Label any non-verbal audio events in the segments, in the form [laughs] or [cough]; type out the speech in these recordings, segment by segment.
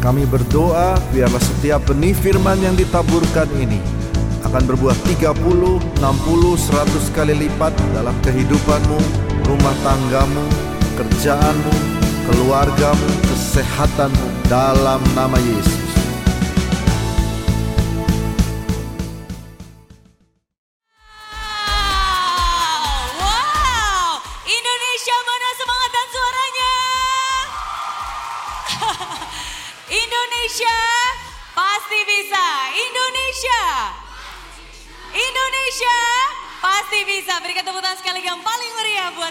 Kami berdoa biarlah setiap benih firman yang ditaburkan ini akan berbuah 30, 60, 100 kali lipat dalam kehidupanmu, rumah tanggamu, kerjaanmu, keluargamu, kesehatanmu dalam nama Yesus.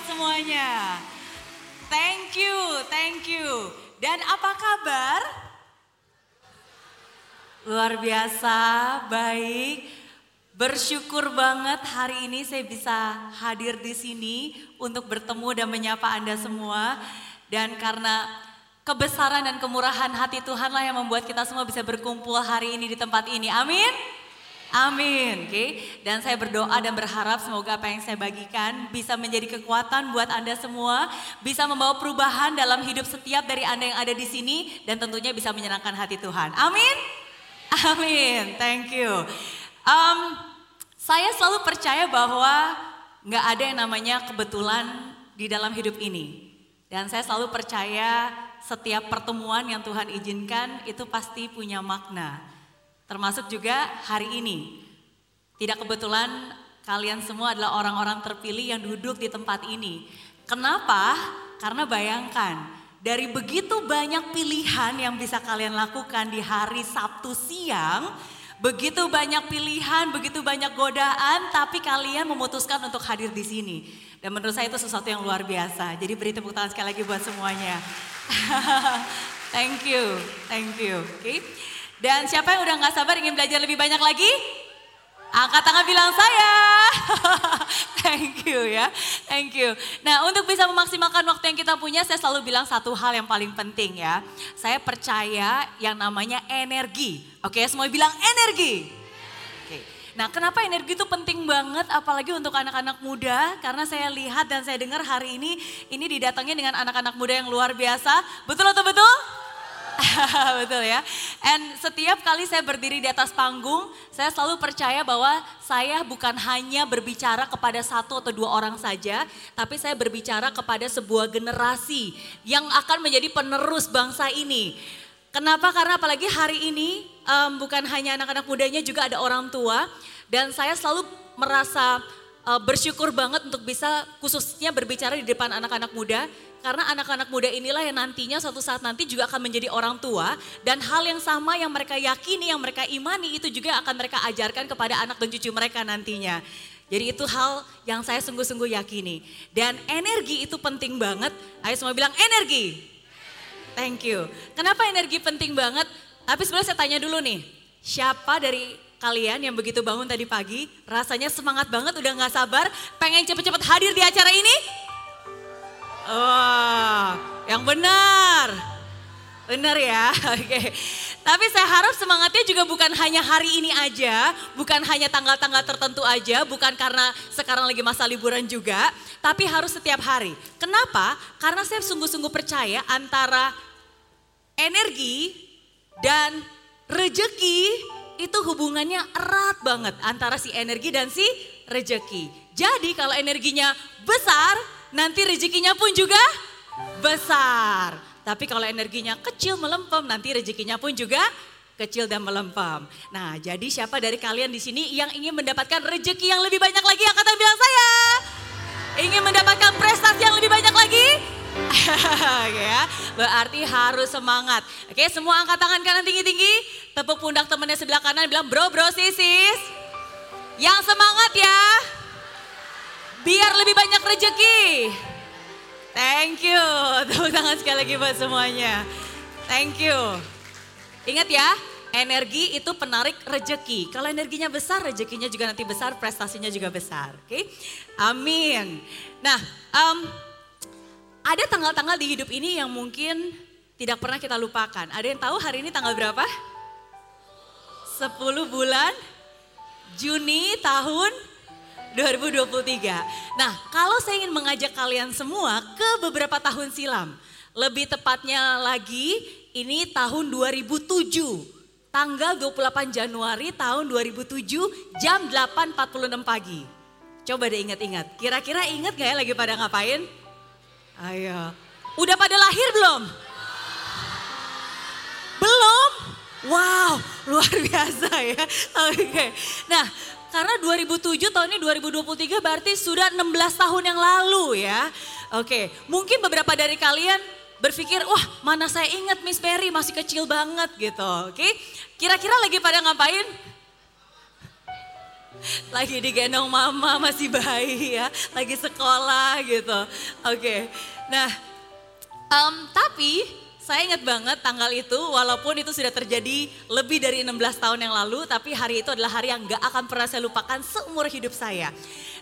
Semuanya. Thank you, thank you. Dan apa kabar? Luar biasa, baik. Bersyukur banget hari ini saya bisa hadir di sini untuk bertemu dan menyapa Anda semua. Dan karena kebesaran dan kemurahan hati Tuhanlah yang membuat kita semua bisa berkumpul hari ini di tempat ini. Amin. Amin, oke. Dan saya berdoa dan berharap semoga apa yang saya bagikan bisa menjadi kekuatan buat Anda semua, bisa membawa perubahan dalam hidup setiap dari Anda yang ada di sini dan tentunya bisa menyenangkan hati Tuhan. Amin. Amin. Thank you. Um, saya selalu percaya bahwa nggak ada yang namanya kebetulan di dalam hidup ini. Dan saya selalu percaya setiap pertemuan yang Tuhan izinkan itu pasti punya makna. Termasuk juga hari ini. Tidak kebetulan kalian semua adalah orang-orang terpilih yang duduk di tempat ini. Kenapa? Karena bayangkan, dari begitu banyak pilihan yang bisa kalian lakukan di hari Sabtu siang, begitu banyak pilihan, begitu banyak godaan, tapi kalian memutuskan untuk hadir di sini. Dan menurut saya itu sesuatu yang luar biasa. Jadi beri tepuk tangan sekali lagi buat semuanya. [laughs] thank you, thank you. Okay. Dan siapa yang udah nggak sabar ingin belajar lebih banyak lagi? Angkat tangan bilang saya. [laughs] thank you ya, thank you. Nah untuk bisa memaksimalkan waktu yang kita punya, saya selalu bilang satu hal yang paling penting ya. Saya percaya yang namanya energi. Oke, semua bilang energi. Oke. Nah kenapa energi itu penting banget apalagi untuk anak-anak muda. Karena saya lihat dan saya dengar hari ini, ini didatangi dengan anak-anak muda yang luar biasa. Betul atau betul? [laughs] Betul ya. And setiap kali saya berdiri di atas panggung, saya selalu percaya bahwa saya bukan hanya berbicara kepada satu atau dua orang saja, tapi saya berbicara kepada sebuah generasi yang akan menjadi penerus bangsa ini. Kenapa? Karena apalagi hari ini um, bukan hanya anak-anak mudanya juga ada orang tua dan saya selalu merasa uh, bersyukur banget untuk bisa khususnya berbicara di depan anak-anak muda karena anak-anak muda inilah yang nantinya suatu saat nanti juga akan menjadi orang tua dan hal yang sama yang mereka yakini, yang mereka imani itu juga akan mereka ajarkan kepada anak dan cucu mereka nantinya. Jadi itu hal yang saya sungguh-sungguh yakini. Dan energi itu penting banget. Ayo semua bilang energi. Thank you. Kenapa energi penting banget? Tapi sebenarnya saya tanya dulu nih, siapa dari kalian yang begitu bangun tadi pagi, rasanya semangat banget, udah gak sabar, pengen cepet-cepet hadir di acara ini? Wah, yang benar. Benar ya, [laughs] oke. Tapi saya harap semangatnya juga bukan hanya hari ini aja, bukan hanya tanggal-tanggal tertentu aja, bukan karena sekarang lagi masa liburan juga, tapi harus setiap hari. Kenapa? Karena saya sungguh-sungguh percaya antara energi dan rejeki itu hubungannya erat banget antara si energi dan si rejeki. Jadi kalau energinya besar, nanti rezekinya pun juga besar. Tapi kalau energinya kecil melempem, nanti rezekinya pun juga kecil dan melempem. Nah, jadi siapa dari kalian di sini yang ingin mendapatkan rezeki yang lebih banyak lagi? Angkatan bilang saya. Ingin mendapatkan prestasi yang lebih banyak lagi? Ya, berarti harus semangat. Oke, semua angkat tangan kanan tinggi-tinggi. Tepuk pundak temannya sebelah kanan bilang, bro, bro, sisis. Yang semangat ya. Biar lebih banyak rezeki. Thank you. [laughs] Tepuk tangan sekali lagi buat semuanya. Thank you. Ingat ya, energi itu penarik rejeki. Kalau energinya besar, rejekinya juga nanti besar, prestasinya juga besar. Oke, okay? amin. Nah, um, ada tanggal-tanggal di hidup ini yang mungkin tidak pernah kita lupakan. Ada yang tahu hari ini tanggal berapa? 10 bulan Juni tahun 2023. Nah, kalau saya ingin mengajak kalian semua ke beberapa tahun silam. Lebih tepatnya lagi ini tahun 2007. Tanggal 28 Januari tahun 2007 jam 8.46 pagi. Coba deh ingat-ingat. Kira-kira ingat gak ya lagi pada ngapain? Ayo. Udah pada lahir belum? Belum? Wow, luar [laughs] biasa ya. Oke. Okay. Nah, karena 2007 tahun ini 2023 berarti sudah 16 tahun yang lalu ya. Oke, okay. mungkin beberapa dari kalian berpikir, wah mana saya ingat Miss Perry masih kecil banget gitu. Oke, okay? kira-kira lagi pada ngapain? Lagi digendong mama masih bayi ya, lagi sekolah gitu. Oke, okay. nah um, tapi saya ingat banget tanggal itu walaupun itu sudah terjadi lebih dari 16 tahun yang lalu tapi hari itu adalah hari yang gak akan pernah saya lupakan seumur hidup saya.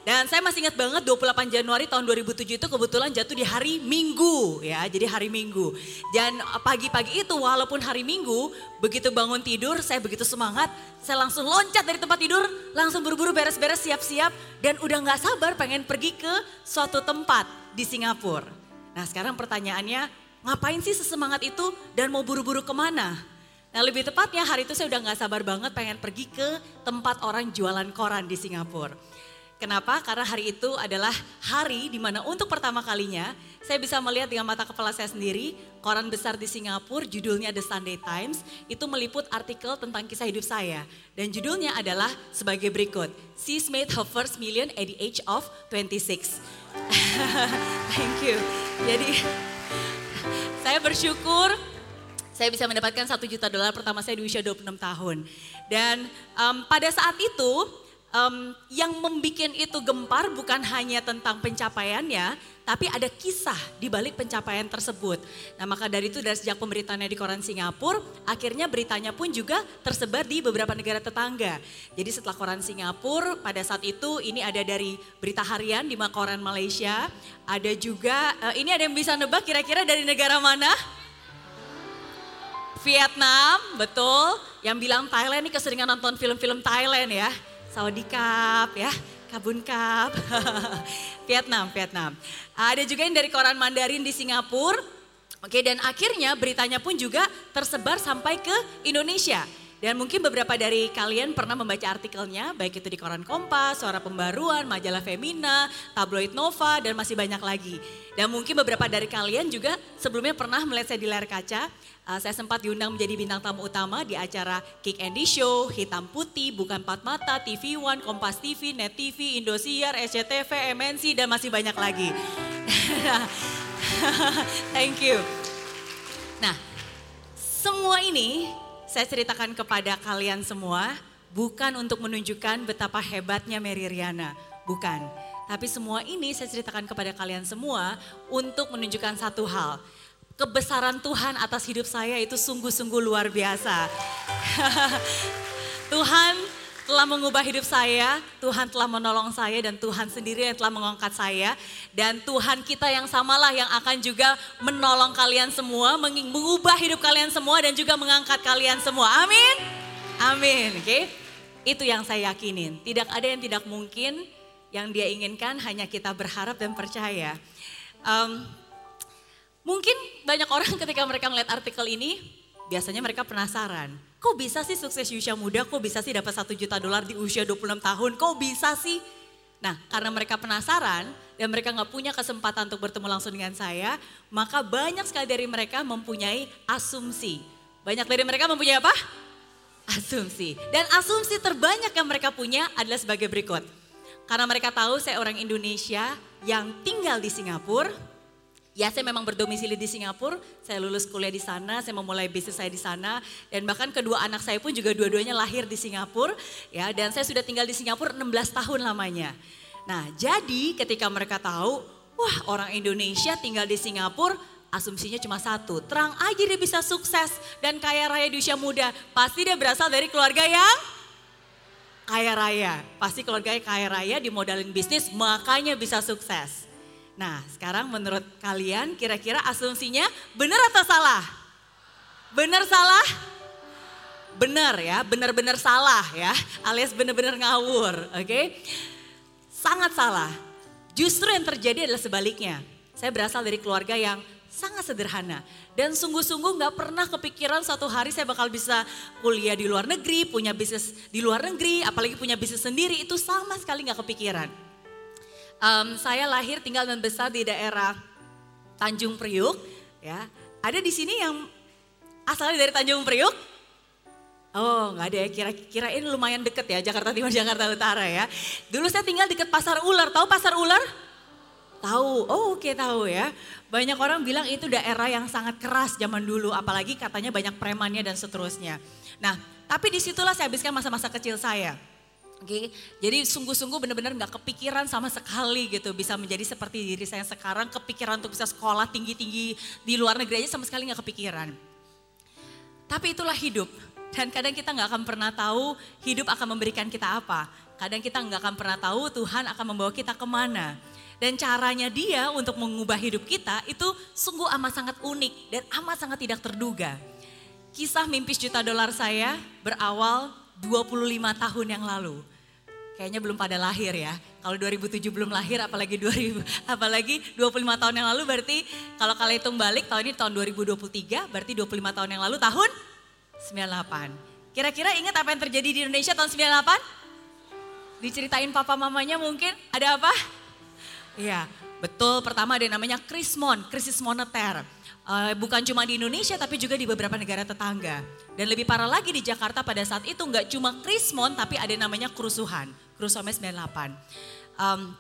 Dan saya masih ingat banget 28 Januari tahun 2007 itu kebetulan jatuh di hari Minggu ya, jadi hari Minggu. Dan pagi-pagi itu walaupun hari Minggu, begitu bangun tidur saya begitu semangat, saya langsung loncat dari tempat tidur, langsung buru-buru beres-beres siap-siap dan udah gak sabar pengen pergi ke suatu tempat di Singapura. Nah sekarang pertanyaannya, ngapain sih sesemangat itu dan mau buru-buru ke mana? Nah lebih tepatnya hari itu saya udah gak sabar banget pengen pergi ke tempat orang jualan koran di Singapura. Kenapa? Karena hari itu adalah hari di mana untuk pertama kalinya saya bisa melihat dengan mata kepala saya sendiri koran besar di Singapura judulnya The Sunday Times itu meliput artikel tentang kisah hidup saya. Dan judulnya adalah sebagai berikut. She's made her first million at the age of 26. [laughs] Thank you. Jadi [laughs] saya bersyukur saya bisa mendapatkan satu juta dolar pertama saya di usia 26 tahun. Dan um, pada saat itu um, yang membuat itu gempar bukan hanya tentang pencapaiannya, tapi ada kisah di balik pencapaian tersebut. Nah maka dari itu dari sejak pemberitaannya di koran Singapura, akhirnya beritanya pun juga tersebar di beberapa negara tetangga. Jadi setelah koran Singapura, pada saat itu ini ada dari berita harian di koran Malaysia, ada juga, uh, ini ada yang bisa nebak kira-kira dari negara mana? Vietnam, betul. Yang bilang Thailand ini keseringan nonton film-film Thailand ya. Saudi Cup ya, Kabun Cup. [laughs] Vietnam, Vietnam. Ada juga yang dari koran Mandarin di Singapura. Oke, dan akhirnya beritanya pun juga tersebar sampai ke Indonesia. Dan mungkin beberapa dari kalian pernah membaca artikelnya, baik itu di koran Kompas, Suara Pembaruan, majalah Femina, tabloid Nova, dan masih banyak lagi. Dan mungkin beberapa dari kalian juga sebelumnya pernah melihat saya di layar kaca. Uh, saya sempat diundang menjadi bintang tamu utama di acara Kick Andy Show, Hitam Putih, Bukan Empat Mata, TV One, Kompas TV, Net TV, Indosiar, SCTV, MNC, dan masih banyak lagi. [laughs] Thank you. Nah, semua ini saya ceritakan kepada kalian semua bukan untuk menunjukkan betapa hebatnya Mary Riana, bukan. Tapi semua ini saya ceritakan kepada kalian semua untuk menunjukkan satu hal. Kebesaran Tuhan atas hidup saya itu sungguh-sungguh luar biasa. [laughs] Tuhan telah mengubah hidup saya, Tuhan telah menolong saya dan Tuhan sendiri yang telah mengangkat saya. Dan Tuhan kita yang samalah yang akan juga menolong kalian semua, mengubah hidup kalian semua dan juga mengangkat kalian semua. Amin. Amin. Oke. Okay? Itu yang saya yakinin. Tidak ada yang tidak mungkin yang dia inginkan hanya kita berharap dan percaya. Um, mungkin banyak orang [laughs] ketika mereka melihat artikel ini, biasanya mereka penasaran Kok bisa sih sukses usia muda, kok bisa sih dapat satu juta dolar di usia 26 tahun, kok bisa sih? Nah karena mereka penasaran dan mereka nggak punya kesempatan untuk bertemu langsung dengan saya, maka banyak sekali dari mereka mempunyai asumsi. Banyak dari mereka mempunyai apa? Asumsi. Dan asumsi terbanyak yang mereka punya adalah sebagai berikut. Karena mereka tahu saya orang Indonesia yang tinggal di Singapura, Ya saya memang berdomisili di Singapura, saya lulus kuliah di sana, saya memulai bisnis saya di sana. Dan bahkan kedua anak saya pun juga dua-duanya lahir di Singapura. ya Dan saya sudah tinggal di Singapura 16 tahun lamanya. Nah jadi ketika mereka tahu, wah orang Indonesia tinggal di Singapura, asumsinya cuma satu. Terang aja dia bisa sukses dan kaya raya di usia muda. Pasti dia berasal dari keluarga yang kaya raya. Pasti keluarganya kaya raya dimodalin bisnis makanya bisa sukses. Nah sekarang menurut kalian kira-kira asumsinya benar atau salah? Benar salah? Benar ya, benar-benar salah ya, alias benar-benar ngawur, oke? Okay? Sangat salah. Justru yang terjadi adalah sebaliknya. Saya berasal dari keluarga yang sangat sederhana. Dan sungguh-sungguh gak pernah kepikiran suatu hari saya bakal bisa kuliah di luar negeri, punya bisnis di luar negeri, apalagi punya bisnis sendiri, itu sama sekali gak kepikiran. Um, saya lahir tinggal dan besar di daerah Tanjung Priuk, ya. Ada di sini yang asalnya dari Tanjung Priuk? Oh nggak ada ya, kira ini lumayan deket ya Jakarta Timur, Jakarta Utara ya. Dulu saya tinggal deket Pasar Ular, tahu Pasar Ular? Tahu, oh oke okay, tahu ya. Banyak orang bilang itu daerah yang sangat keras zaman dulu, apalagi katanya banyak premannya dan seterusnya. Nah, tapi di situlah saya habiskan masa-masa kecil saya. Oke, okay? jadi sungguh-sungguh benar-benar nggak kepikiran sama sekali gitu bisa menjadi seperti diri saya sekarang. Kepikiran untuk bisa sekolah tinggi-tinggi di luar negeri aja sama sekali nggak kepikiran. Tapi itulah hidup. Dan kadang kita nggak akan pernah tahu hidup akan memberikan kita apa. Kadang kita nggak akan pernah tahu Tuhan akan membawa kita ke mana. Dan caranya dia untuk mengubah hidup kita itu sungguh amat sangat unik dan amat sangat tidak terduga. Kisah mimpi juta dolar saya berawal 25 tahun yang lalu. Kayaknya belum pada lahir ya. Kalau 2007 belum lahir apalagi 2000 apalagi 25 tahun yang lalu berarti kalau kalian hitung balik tahun ini tahun 2023 berarti 25 tahun yang lalu tahun 98. Kira-kira ingat apa yang terjadi di Indonesia tahun 98? Diceritain papa mamanya mungkin ada apa? Iya, betul. Pertama ada yang namanya krismon, krisis moneter. Uh, bukan cuma di Indonesia tapi juga di beberapa negara tetangga. Dan lebih parah lagi di Jakarta pada saat itu nggak cuma krismon tapi ada namanya kerusuhan. Kerusuhan 98. Um,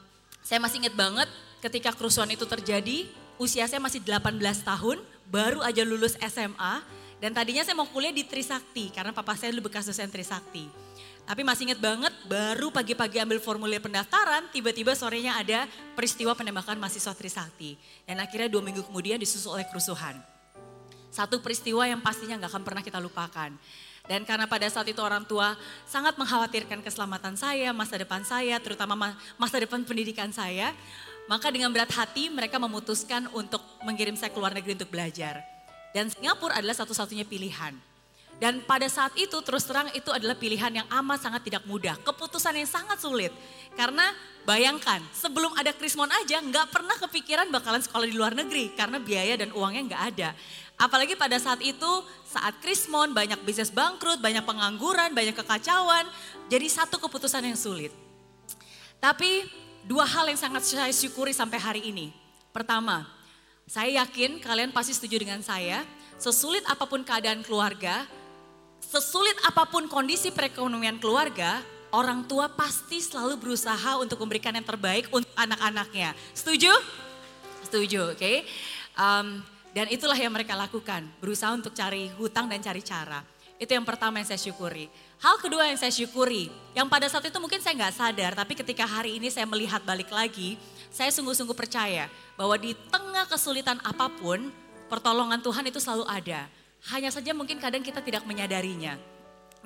saya masih ingat banget ketika kerusuhan itu terjadi, usia saya masih 18 tahun, baru aja lulus SMA. Dan tadinya saya mau kuliah di Trisakti karena papa saya dulu bekas dosen Trisakti. Tapi masih ingat banget baru pagi-pagi ambil formulir pendaftaran, tiba-tiba sorenya ada peristiwa penembakan mahasiswa Trisakti. Dan akhirnya dua minggu kemudian disusul oleh kerusuhan. Satu peristiwa yang pastinya nggak akan pernah kita lupakan. Dan karena pada saat itu orang tua sangat mengkhawatirkan keselamatan saya, masa depan saya, terutama masa depan pendidikan saya, maka dengan berat hati mereka memutuskan untuk mengirim saya ke luar negeri untuk belajar. Dan Singapura adalah satu-satunya pilihan. Dan pada saat itu terus terang itu adalah pilihan yang amat sangat tidak mudah. Keputusan yang sangat sulit. Karena bayangkan sebelum ada Krismon aja nggak pernah kepikiran bakalan sekolah di luar negeri. Karena biaya dan uangnya nggak ada. Apalagi pada saat itu saat Krismon banyak bisnis bangkrut, banyak pengangguran, banyak kekacauan. Jadi satu keputusan yang sulit. Tapi dua hal yang sangat saya syukuri sampai hari ini. Pertama, saya yakin kalian pasti setuju dengan saya. Sesulit apa pun keadaan keluarga, Sesulit apa pun kondisi perekonomian keluarga, orang tua pasti selalu berusaha untuk memberikan yang terbaik untuk anak-anaknya. Setuju? Setuju, oke. Okay? Um, dan itulah yang mereka lakukan, berusaha untuk cari hutang dan cari cara. Itu yang pertama yang saya syukuri. Hal kedua yang saya syukuri, yang pada saat itu mungkin saya nggak sadar, tapi ketika hari ini saya melihat balik lagi, saya sungguh-sungguh percaya bahwa di tengah kesulitan apa pun, pertolongan Tuhan itu selalu ada. Hanya saja mungkin kadang kita tidak menyadarinya.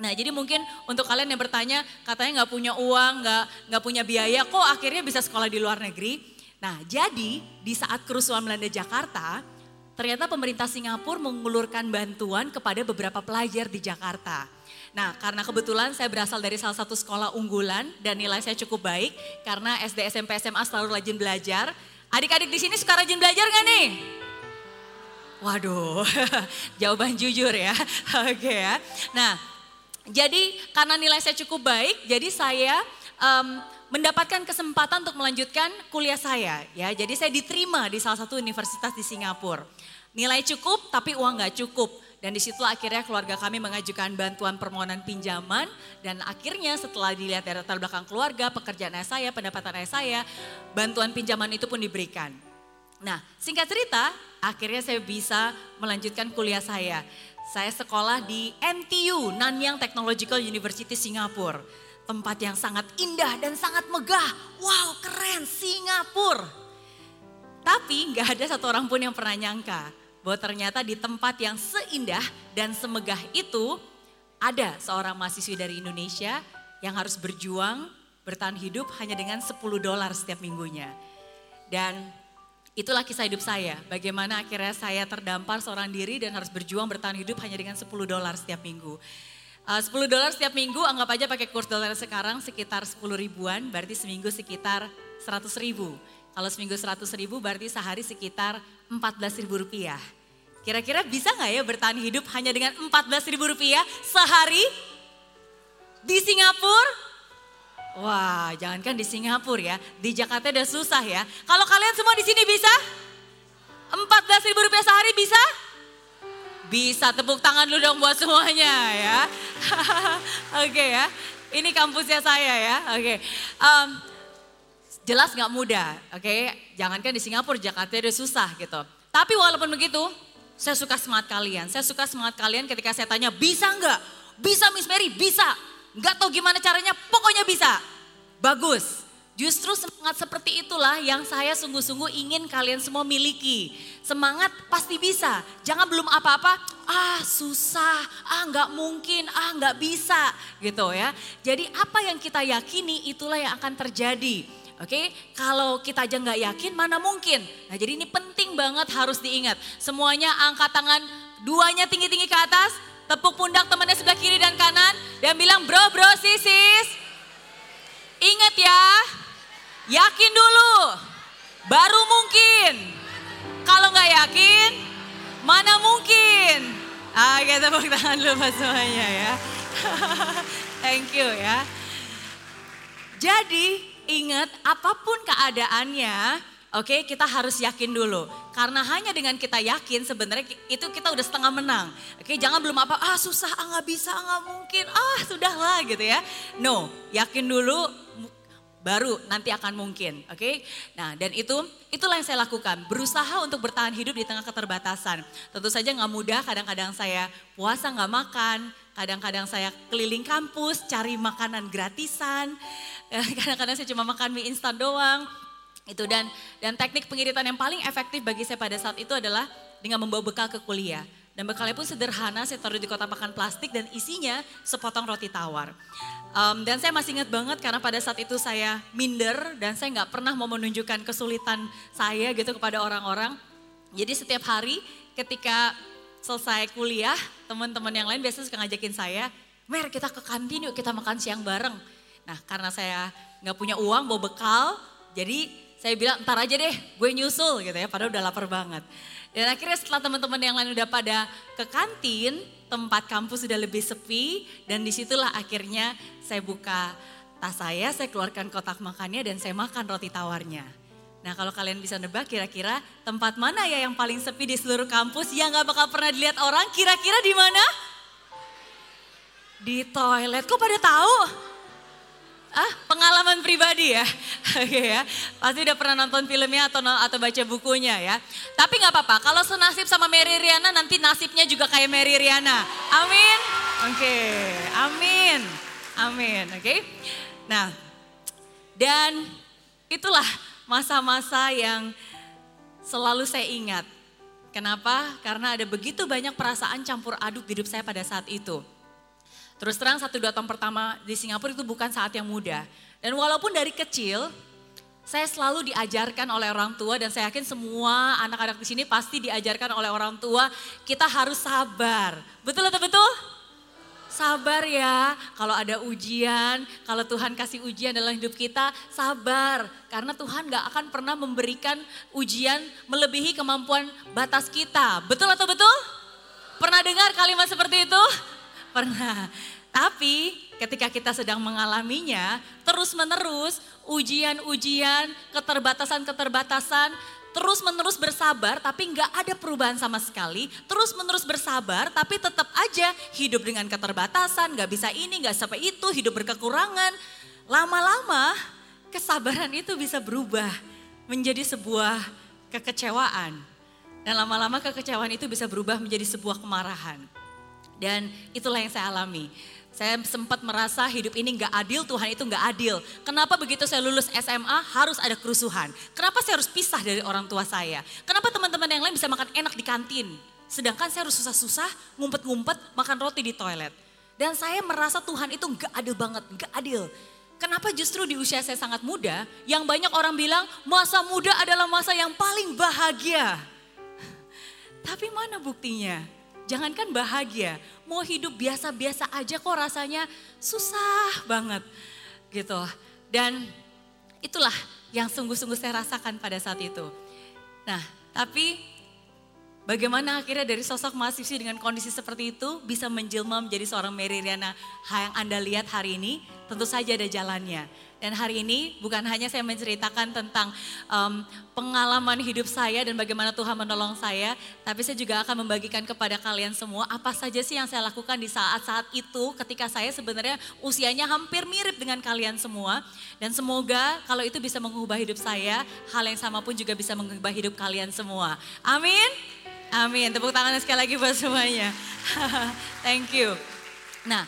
Nah jadi mungkin untuk kalian yang bertanya katanya nggak punya uang, nggak nggak punya biaya, kok akhirnya bisa sekolah di luar negeri? Nah jadi di saat kerusuhan melanda Jakarta, ternyata pemerintah Singapura mengulurkan bantuan kepada beberapa pelajar di Jakarta. Nah karena kebetulan saya berasal dari salah satu sekolah unggulan dan nilai saya cukup baik karena SD, SMP, SMA selalu rajin belajar. Adik-adik di sini suka rajin belajar nggak nih? Waduh, [laughs] jawaban jujur ya. [laughs] Oke okay ya. Nah, jadi karena nilai saya cukup baik, jadi saya um, mendapatkan kesempatan untuk melanjutkan kuliah saya. Ya, jadi saya diterima di salah satu universitas di Singapura. Nilai cukup, tapi uang nggak cukup. Dan di situlah akhirnya keluarga kami mengajukan bantuan permohonan pinjaman. Dan akhirnya setelah dilihat dari latar belakang keluarga, pekerjaan saya, pendapatan saya, bantuan pinjaman itu pun diberikan. Nah, singkat cerita, akhirnya saya bisa melanjutkan kuliah saya. Saya sekolah di NTU, Nanyang Technological University Singapura. Tempat yang sangat indah dan sangat megah. Wow, keren Singapura. Tapi nggak ada satu orang pun yang pernah nyangka bahwa ternyata di tempat yang seindah dan semegah itu ada seorang mahasiswi dari Indonesia yang harus berjuang bertahan hidup hanya dengan 10 dolar setiap minggunya. Dan Itulah kisah hidup saya, bagaimana akhirnya saya terdampar seorang diri dan harus berjuang bertahan hidup hanya dengan 10 dolar setiap minggu. Uh, 10 dolar setiap minggu, anggap aja pakai kurs dolar sekarang sekitar 10 ribuan, berarti seminggu sekitar 100 ribu. Kalau seminggu 100 ribu berarti sehari sekitar 14 ribu rupiah. Kira-kira bisa nggak ya bertahan hidup hanya dengan 14 ribu rupiah sehari di Singapura? Wah, jangankan di Singapura ya, di Jakarta udah susah ya. Kalau kalian semua di sini bisa? 14 ribu rupiah sehari bisa? Bisa, tepuk tangan dulu dong buat semuanya ya. [laughs] Oke okay, ya, ini kampusnya saya ya. Oke, okay. um, jelas nggak mudah, oke? Okay? Jangankan di Singapura, Jakarta udah susah gitu. Tapi walaupun begitu, saya suka semangat kalian. Saya suka semangat kalian ketika saya tanya, bisa nggak? Bisa Miss Mary, bisa. Nggak tahu gimana caranya, pokoknya bisa. Bagus. Justru semangat seperti itulah yang saya sungguh-sungguh ingin kalian semua miliki. Semangat pasti bisa. Jangan belum apa-apa, ah susah, ah nggak mungkin, ah nggak bisa gitu ya. Jadi apa yang kita yakini itulah yang akan terjadi. Oke, kalau kita aja nggak yakin mana mungkin. Nah jadi ini penting banget harus diingat. Semuanya angkat tangan duanya tinggi-tinggi ke atas. Tepuk pundak temannya sebelah kiri dan kanan. Dan bilang bro bro sis sis. Ingat ya, Yakin dulu, baru mungkin. Kalau nggak yakin, mana mungkin. Ah, kita tepuk tangan dulu buat semuanya ya. [laughs] Thank you ya. Jadi ingat apa pun keadaannya, oke okay, kita harus yakin dulu. Karena hanya dengan kita yakin sebenarnya itu kita udah setengah menang. Oke okay, jangan belum apa, ah susah, ah nggak bisa, ah nggak mungkin, ah sudahlah gitu ya. No, yakin dulu baru nanti akan mungkin, oke? Okay? Nah, dan itu itulah yang saya lakukan, berusaha untuk bertahan hidup di tengah keterbatasan. Tentu saja nggak mudah, kadang-kadang saya puasa nggak makan, kadang-kadang saya keliling kampus cari makanan gratisan, [laughs] kadang-kadang saya cuma makan mie instan doang. Itu dan dan teknik pengiritan yang paling efektif bagi saya pada saat itu adalah dengan membawa bekal ke kuliah. Dan bekalnya pun sederhana, saya taruh di kotak makan plastik dan isinya sepotong roti tawar. Um, dan saya masih ingat banget karena pada saat itu saya minder dan saya nggak pernah mau menunjukkan kesulitan saya gitu kepada orang-orang. Jadi setiap hari ketika selesai kuliah, teman-teman yang lain biasanya suka ngajakin saya, Mer kita ke kantin yuk kita makan siang bareng. Nah karena saya nggak punya uang bawa bekal, jadi saya bilang ntar aja deh gue nyusul gitu ya, padahal udah lapar banget. Dan akhirnya setelah teman-teman yang lain udah pada ke kantin, tempat kampus sudah lebih sepi dan di situlah akhirnya saya buka tas saya, saya keluarkan kotak makannya dan saya makan roti tawarnya. Nah kalau kalian bisa nebak kira-kira tempat mana ya yang paling sepi di seluruh kampus yang gak bakal pernah dilihat orang, kira-kira di mana? Di toilet, kok pada tahu? Ah, pengalaman pribadi ya. [laughs] Oke ya. Pasti udah pernah nonton filmnya atau atau baca bukunya ya. Tapi nggak apa-apa. Kalau senasib sama Mary Riana nanti nasibnya juga kayak Mary Riana. Amin. Oke. Okay. Amin. Amin. Oke. Okay? Nah, dan itulah masa-masa yang selalu saya ingat. Kenapa? Karena ada begitu banyak perasaan campur aduk di hidup saya pada saat itu. Terus terang satu dua tahun pertama di Singapura itu bukan saat yang mudah. Dan walaupun dari kecil saya selalu diajarkan oleh orang tua dan saya yakin semua anak-anak di sini pasti diajarkan oleh orang tua kita harus sabar. Betul atau betul? Sabar ya, kalau ada ujian, kalau Tuhan kasih ujian dalam hidup kita, sabar. Karena Tuhan gak akan pernah memberikan ujian melebihi kemampuan batas kita. Betul atau betul? Pernah dengar kalimat seperti itu? Pernah. Tapi ketika kita sedang mengalaminya, terus menerus ujian-ujian, keterbatasan-keterbatasan, terus menerus bersabar tapi nggak ada perubahan sama sekali, terus menerus bersabar tapi tetap aja hidup dengan keterbatasan, nggak bisa ini, nggak sampai itu, hidup berkekurangan. Lama-lama kesabaran itu bisa berubah menjadi sebuah kekecewaan. Dan lama-lama kekecewaan itu bisa berubah menjadi sebuah kemarahan. Dan itulah yang saya alami. Saya sempat merasa hidup ini nggak adil, Tuhan itu nggak adil. Kenapa begitu saya lulus SMA harus ada kerusuhan? Kenapa saya harus pisah dari orang tua saya? Kenapa teman-teman yang lain bisa makan enak di kantin? Sedangkan saya harus susah-susah, ngumpet-ngumpet, makan roti di toilet. Dan saya merasa Tuhan itu nggak adil banget, nggak adil. Kenapa justru di usia saya sangat muda, yang banyak orang bilang masa muda adalah masa yang paling bahagia. Tapi mana buktinya? Jangankan bahagia, mau hidup biasa-biasa aja kok rasanya susah banget gitu. Dan itulah yang sungguh-sungguh saya rasakan pada saat itu. Nah, tapi bagaimana akhirnya dari sosok mahasiswi dengan kondisi seperti itu bisa menjelma menjadi seorang Mary Riana yang Anda lihat hari ini? Tentu saja ada jalannya. Dan hari ini bukan hanya saya menceritakan tentang um, pengalaman hidup saya dan bagaimana Tuhan menolong saya, tapi saya juga akan membagikan kepada kalian semua apa saja sih yang saya lakukan di saat-saat itu ketika saya sebenarnya usianya hampir mirip dengan kalian semua. Dan semoga kalau itu bisa mengubah hidup saya, hal yang sama pun juga bisa mengubah hidup kalian semua. Amin. Amin. Tepuk tangan sekali lagi buat semuanya. [laughs] Thank you. Nah,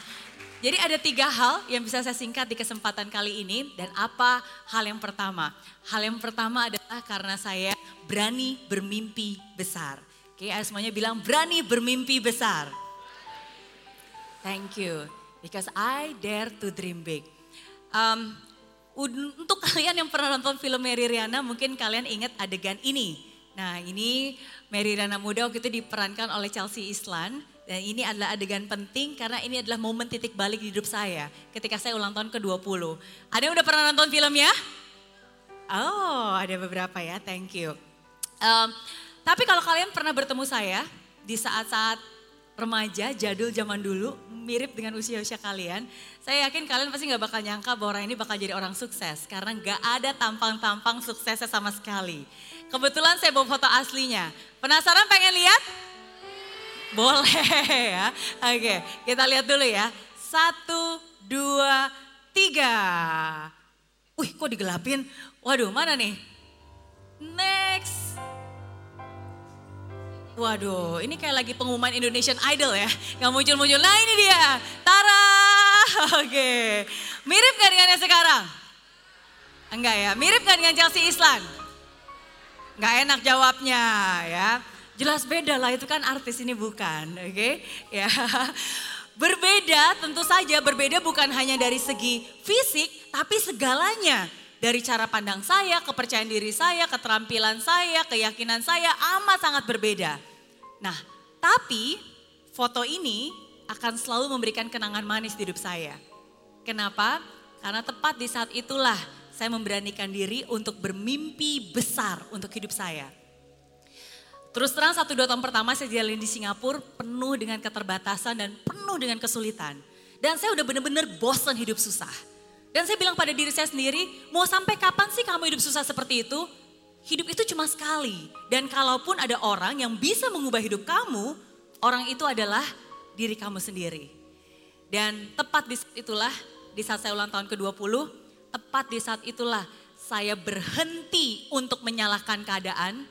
jadi ada tiga hal yang bisa saya singkat di kesempatan kali ini dan apa hal yang pertama? Hal yang pertama adalah karena saya berani bermimpi besar. Oke, okay, semuanya bilang berani bermimpi besar. Thank you, because I dare to dream big. Um, untuk [laughs] kalian yang pernah nonton film Mary Riana, mungkin kalian ingat adegan ini. Nah ini Mary Riana muda waktu itu diperankan oleh Chelsea Islan dan ini adalah adegan penting karena ini adalah momen titik balik di hidup saya ketika saya ulang tahun ke-20. Ada yang udah pernah nonton filmnya? Oh, ada beberapa ya, thank you. Um, tapi kalau kalian pernah bertemu saya di saat-saat remaja, jadul zaman dulu, mirip dengan usia-usia kalian, saya yakin kalian pasti gak bakal nyangka bahwa orang ini bakal jadi orang sukses. Karena gak ada tampang-tampang suksesnya sama sekali. Kebetulan saya bawa foto aslinya. Penasaran pengen lihat? Boleh ya. Oke, kita lihat dulu ya. Satu, dua, tiga. Wih, kok digelapin? Waduh, mana nih? Next. Waduh, ini kayak lagi pengumuman Indonesian Idol ya. Gak muncul-muncul. Nah ini dia. Tara. Oke. Mirip gak dengan yang sekarang? Enggak ya. Mirip gak dengan Chelsea Islan? Gak enak jawabnya ya. Jelas beda lah itu kan artis ini bukan, oke? Okay? Ya. [laughs] Berbeda tentu saja berbeda bukan hanya dari segi fisik tapi segalanya. Dari cara pandang saya, kepercayaan diri saya, keterampilan saya, keyakinan saya amat sangat berbeda. Nah, tapi foto ini akan selalu memberikan kenangan manis di hidup saya. Kenapa? Karena tepat di saat itulah saya memberanikan diri untuk bermimpi besar untuk hidup saya. Terus terang satu dua tahun pertama saya jalan di Singapura penuh dengan keterbatasan dan penuh dengan kesulitan. Dan saya udah bener-bener bosan hidup susah. Dan saya bilang pada diri saya sendiri, mau sampai kapan sih kamu hidup susah seperti itu? Hidup itu cuma sekali. Dan kalaupun ada orang yang bisa mengubah hidup kamu, orang itu adalah diri kamu sendiri. Dan tepat di saat itulah, di saat saya ulang tahun ke-20, tepat di saat itulah saya berhenti untuk menyalahkan keadaan,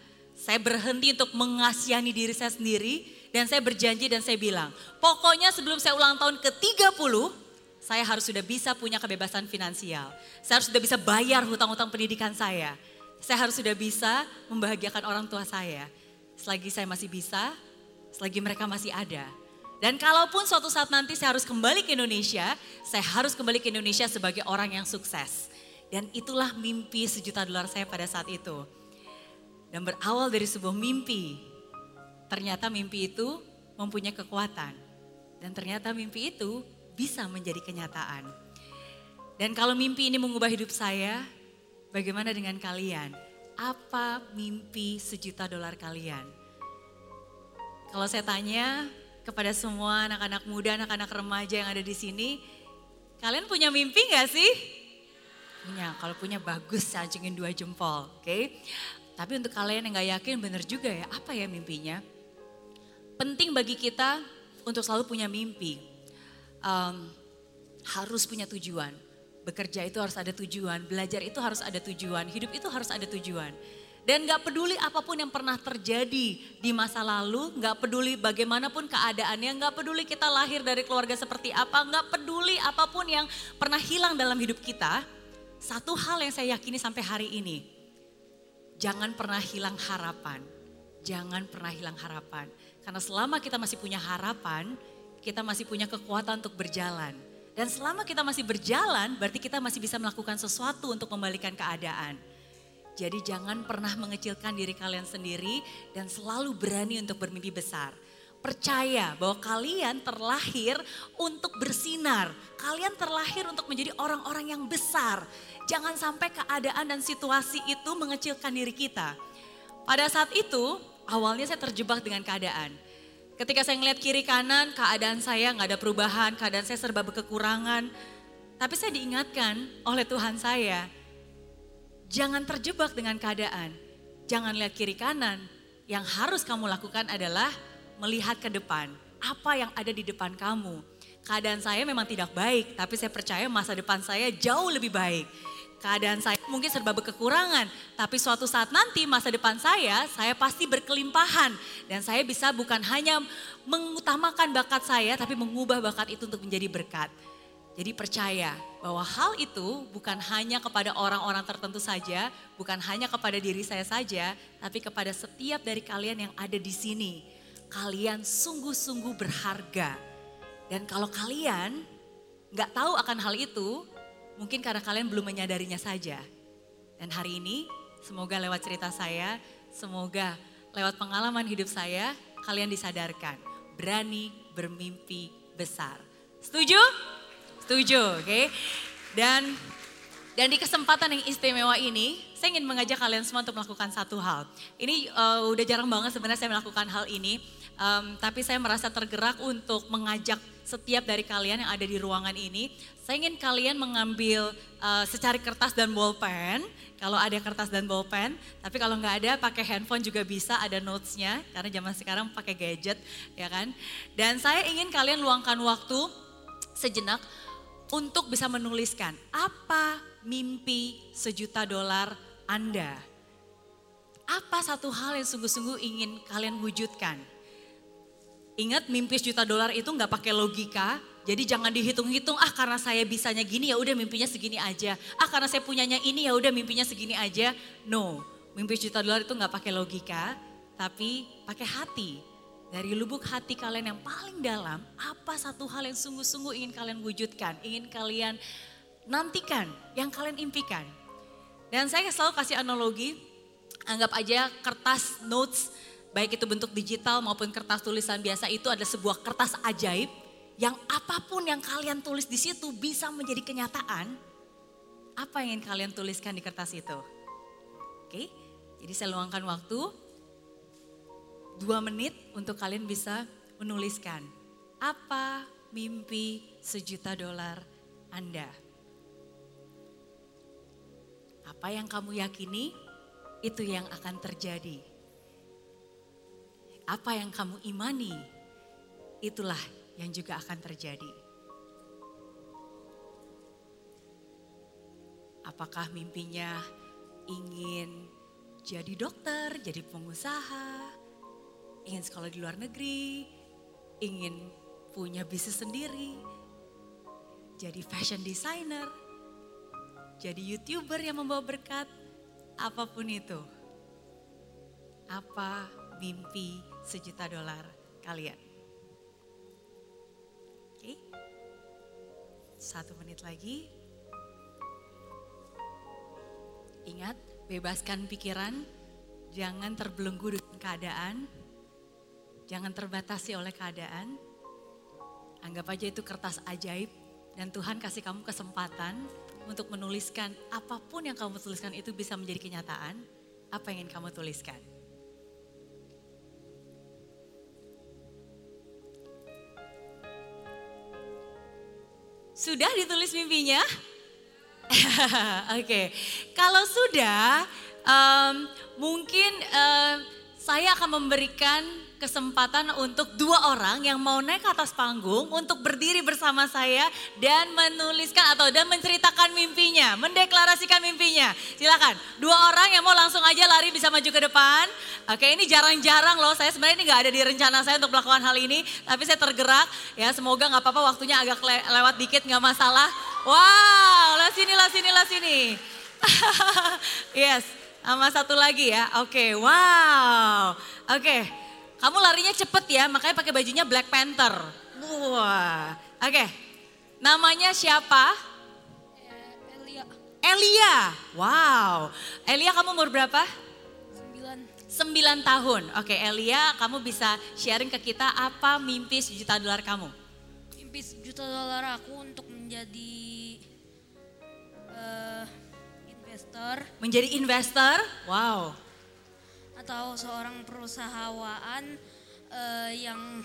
saya berhenti untuk mengasihani diri saya sendiri dan saya berjanji dan saya bilang, pokoknya sebelum saya ulang tahun ke-30, saya harus sudah bisa punya kebebasan finansial. Saya harus sudah bisa bayar hutang-hutang pendidikan saya. Saya harus sudah bisa membahagiakan orang tua saya. Selagi saya masih bisa, selagi mereka masih ada. Dan kalaupun suatu saat nanti saya harus kembali ke Indonesia, saya harus kembali ke Indonesia sebagai orang yang sukses. Dan itulah mimpi sejuta dolar saya pada saat itu dan berawal dari sebuah mimpi. Ternyata mimpi itu mempunyai kekuatan. Dan ternyata mimpi itu bisa menjadi kenyataan. Dan kalau mimpi ini mengubah hidup saya, bagaimana dengan kalian? Apa mimpi sejuta dolar kalian? Kalau saya tanya kepada semua anak-anak muda, anak-anak remaja yang ada di sini, kalian punya mimpi gak sih? Punya, kalau punya bagus, saya dua jempol, oke? Okay? Tapi untuk kalian yang gak yakin benar juga ya, apa ya mimpinya? Penting bagi kita untuk selalu punya mimpi. Um, harus punya tujuan. Bekerja itu harus ada tujuan, belajar itu harus ada tujuan, hidup itu harus ada tujuan. Dan gak peduli apa pun yang pernah terjadi di masa lalu, gak peduli bagaimanapun keadaannya, gak peduli kita lahir dari keluarga seperti apa, gak peduli apa pun yang pernah hilang dalam hidup kita. Satu hal yang saya yakini sampai hari ini, Jangan pernah hilang harapan. Jangan pernah hilang harapan. Karena selama kita masih punya harapan, kita masih punya kekuatan untuk berjalan. Dan selama kita masih berjalan, berarti kita masih bisa melakukan sesuatu untuk membalikan keadaan. Jadi jangan pernah mengecilkan diri kalian sendiri dan selalu berani untuk bermimpi besar. percaya bahwa kalian terlahir untuk bersinar. Kalian terlahir untuk menjadi orang-orang yang besar. Jangan sampai keadaan dan situasi itu mengecilkan diri kita. Pada saat itu, awalnya saya terjebak dengan keadaan. Ketika saya ngeliat kiri kanan, keadaan saya nggak ada perubahan, keadaan saya serba kekurangan. Tapi saya diingatkan oleh Tuhan saya, jangan terjebak dengan keadaan. Jangan lihat kiri kanan. Yang harus kamu lakukan adalah melihat ke depan. Apa yang ada di depan kamu. Keadaan saya memang tidak baik, tapi saya percaya masa depan saya jauh lebih baik. Keadaan saya mungkin serba kekurangan, tapi suatu saat nanti masa depan saya, saya pasti berkelimpahan. Dan saya bisa bukan hanya mengutamakan bakat saya, tapi mengubah bakat itu untuk menjadi berkat. Jadi percaya bahwa hal itu bukan hanya kepada orang-orang tertentu saja, bukan hanya kepada diri saya saja, tapi kepada setiap dari kalian yang ada di sini kalian sungguh-sungguh berharga. Dan kalau kalian nggak tahu akan hal itu, mungkin karena kalian belum menyadarinya saja. Dan hari ini semoga lewat cerita saya, semoga lewat pengalaman hidup saya, kalian disadarkan. Berani bermimpi besar. Setuju? Setuju, oke? Okay? Dan dan di kesempatan yang istimewa ini, saya ingin mengajak kalian semua untuk melakukan satu hal. Ini uh, udah jarang banget sebenarnya saya melakukan hal ini. Um, tapi saya merasa tergerak untuk mengajak setiap dari kalian yang ada di ruangan ini. Saya ingin kalian mengambil uh, secari kertas dan bolpen. Kalau ada kertas dan bolpen, tapi kalau nggak ada pakai handphone juga bisa ada notesnya karena zaman sekarang pakai gadget, ya kan? Dan saya ingin kalian luangkan waktu sejenak untuk bisa menuliskan apa mimpi sejuta dolar Anda. Apa satu hal yang sungguh-sungguh ingin kalian wujudkan? Ingat mimpi sejuta dolar itu nggak pakai logika, jadi jangan dihitung-hitung, ah karena saya bisanya gini ya udah mimpinya segini aja. Ah karena saya punyanya ini ya udah mimpinya segini aja. No, mimpi sejuta dolar itu nggak pakai logika, tapi pakai hati. Dari lubuk hati kalian yang paling dalam, apa satu hal yang sungguh-sungguh ingin kalian wujudkan, ingin kalian nantikan, yang kalian impikan. Dan saya selalu kasih analogi, anggap aja kertas notes baik itu bentuk digital maupun kertas tulisan biasa itu ada sebuah kertas ajaib yang apa pun yang kalian tulis di situ bisa menjadi kenyataan. Apa yang ingin kalian tuliskan di kertas itu? Oke, jadi saya luangkan waktu dua menit untuk kalian bisa menuliskan apa mimpi sejuta dolar Anda. Apa yang kamu yakini itu yang akan terjadi apa yang kamu imani, itulah yang juga akan terjadi. Apakah mimpinya ingin jadi dokter, jadi pengusaha, ingin sekolah di luar negeri, ingin punya bisnis sendiri, jadi fashion designer, jadi youtuber yang membawa berkat, apa pun itu. Apa mimpi sejuta dolar kalian. Oke, satu menit lagi. Ingat, bebaskan pikiran, jangan terbelenggu dengan keadaan, jangan terbatasi oleh keadaan. Anggap aja itu kertas ajaib dan Tuhan kasih kamu kesempatan untuk menuliskan apa pun yang kamu tuliskan itu bisa menjadi kenyataan. Apa yang ingin kamu tuliskan? Sudah ditulis mimpinya? [laughs] Oke, okay. kalau sudah, um, mungkin um, saya akan memberikan kesempatan untuk dua orang yang mau naik ke atas panggung untuk berdiri bersama saya dan menuliskan atau dan menceritakan mimpinya, mendeklarasikan mimpinya. Silakan, dua orang yang mau langsung aja lari bisa maju ke depan. Oke, ini jarang-jarang loh. Saya sebenarnya ini nggak ada di rencana saya untuk melakukan hal ini, tapi saya tergerak. Ya, semoga nggak apa-apa waktunya agak le lewat dikit nggak masalah. Wow, lah sini, lah sini, lah sini. [laughs] yes, sama satu lagi ya. Oke, wow. Oke, kamu larinya cepet ya, makanya pakai bajunya Black Panther. Wah, oke. Okay. Namanya siapa? Elia. Elia. Wow. Elia kamu umur berapa? Sembilan. 9 tahun. Oke, Elia, kamu bisa sharing ke kita apa mimpi sejuta dolar kamu? Mimpi sejuta dolar aku untuk menjadi uh, investor. Menjadi investor? Wow. Atau seorang perusahaan uh, yang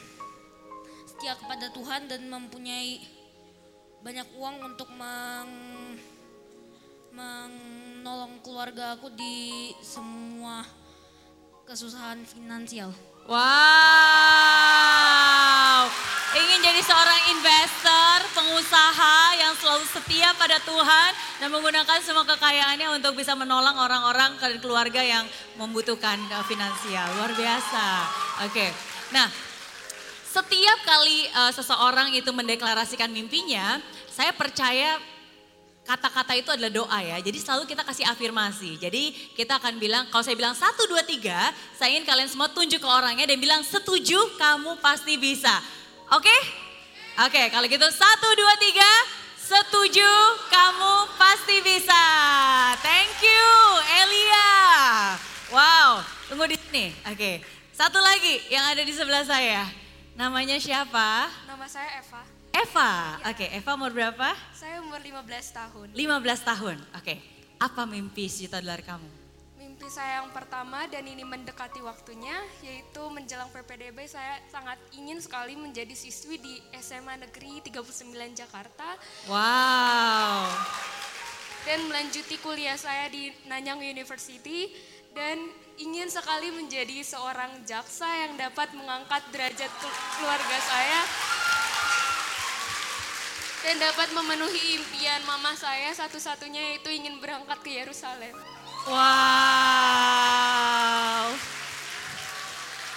setia kepada Tuhan dan mempunyai banyak uang untuk meng menolong keluarga aku di semua kesusahan finansial. Wow, ingin jadi seorang investor, pengusaha yang selalu setia pada Tuhan dan menggunakan semua kekayaannya untuk bisa menolong orang-orang dan keluarga yang membutuhkan uh, finansial. Luar biasa. Oke, nah setiap kali uh, seseorang itu mendeklarasikan mimpinya, saya percaya kata-kata itu adalah doa ya. Jadi selalu kita kasih afirmasi. Jadi kita akan bilang, kalau saya bilang satu, dua, tiga, saya ingin kalian semua tunjuk ke orangnya dan bilang setuju kamu pasti bisa. Oke? Okay? Oke, okay, kalau gitu satu, dua, tiga, setuju kamu pasti bisa. Thank you Elia. Wow, tunggu di sini. Oke, okay. satu lagi yang ada di sebelah saya. Namanya siapa? Nama saya Eva. Eva, ya. oke okay, Eva umur berapa? Saya umur 15 tahun. 15 tahun, oke. Okay. Apa mimpi sejuta dolar kamu? Mimpi saya yang pertama dan ini mendekati waktunya yaitu menjelang PPDB saya sangat ingin sekali menjadi siswi di SMA Negeri 39 Jakarta. Wow. Dan melanjuti kuliah saya di Nanyang University dan ingin sekali menjadi seorang jaksa yang dapat mengangkat derajat keluarga saya dan dapat memenuhi impian mama saya satu-satunya yaitu ingin berangkat ke Yerusalem. Wow.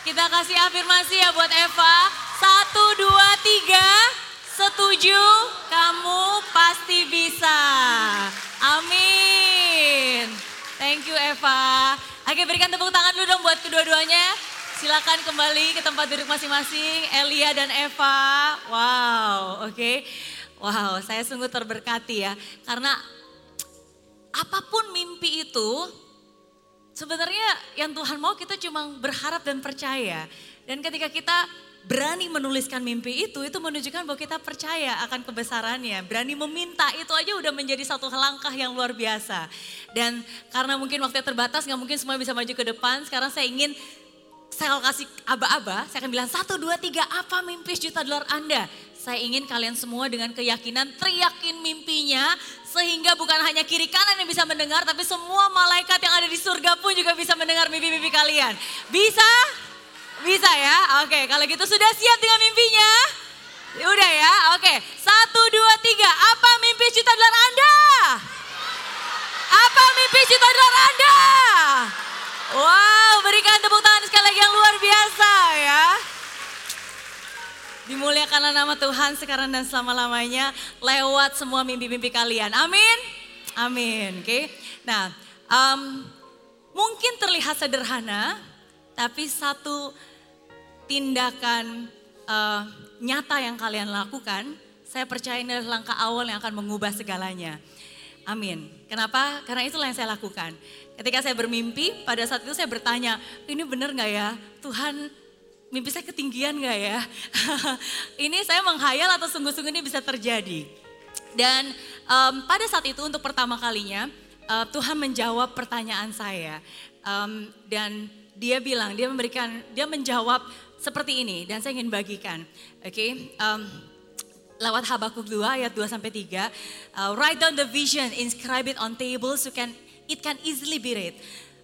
Kita kasih afirmasi ya buat Eva. Satu, dua, tiga. Setuju, kamu pasti bisa. Amin. Thank you Eva. Oke berikan tepuk tangan dulu dong buat kedua-duanya. Silakan kembali ke tempat duduk masing-masing, Elia dan Eva. Wow, oke. Okay. Wow, saya sungguh terberkati ya. Karena apa pun mimpi itu, sebenarnya yang Tuhan mau kita cuma berharap dan percaya. Dan ketika kita berani menuliskan mimpi itu, itu menunjukkan bahwa kita percaya akan kebesarannya. Berani meminta itu aja udah menjadi satu langkah yang luar biasa. Dan karena mungkin waktunya terbatas, nggak mungkin semua bisa maju ke depan. Sekarang saya ingin saya kasih aba-aba, saya akan bilang satu, dua, tiga, apa mimpi juta dolar Anda? Saya ingin kalian semua dengan keyakinan teriakin mimpinya sehingga bukan hanya kiri kanan yang bisa mendengar tapi semua malaikat yang ada di surga pun juga bisa mendengar mimpi-mimpi kalian. Bisa? Bisa ya? Oke, kalau gitu sudah siap dengan mimpinya? Udah ya? Oke, satu, dua, tiga. Apa mimpi cita dolar Anda? Apa mimpi cita dolar Anda? Wow, berikan tepuk tangan sekali lagi yang luar biasa ya. Dimuliakanlah nama Tuhan sekarang dan selama-lamanya lewat semua mimpi-mimpi kalian. Amin. Amin. Oke. Okay? Nah, um, mungkin terlihat sederhana, tapi satu tindakan uh, nyata yang kalian lakukan, saya percaya ini adalah langkah awal yang akan mengubah segalanya. Amin. Kenapa? Karena itulah yang saya lakukan. Ketika saya bermimpi, pada saat itu saya bertanya, ini benar nggak ya? Tuhan mimpi saya ketinggian gak ya? [laughs] ini saya menghayal atau sungguh-sungguh ini bisa terjadi. Dan um, pada saat itu untuk pertama kalinya uh, Tuhan menjawab pertanyaan saya. Um, dan dia bilang, dia memberikan, dia menjawab seperti ini dan saya ingin bagikan. Oke, okay? um, lewat Habakuk 2 ayat 2 sampai 3. Uh, write down the vision, inscribe it on tables so can it can easily be read.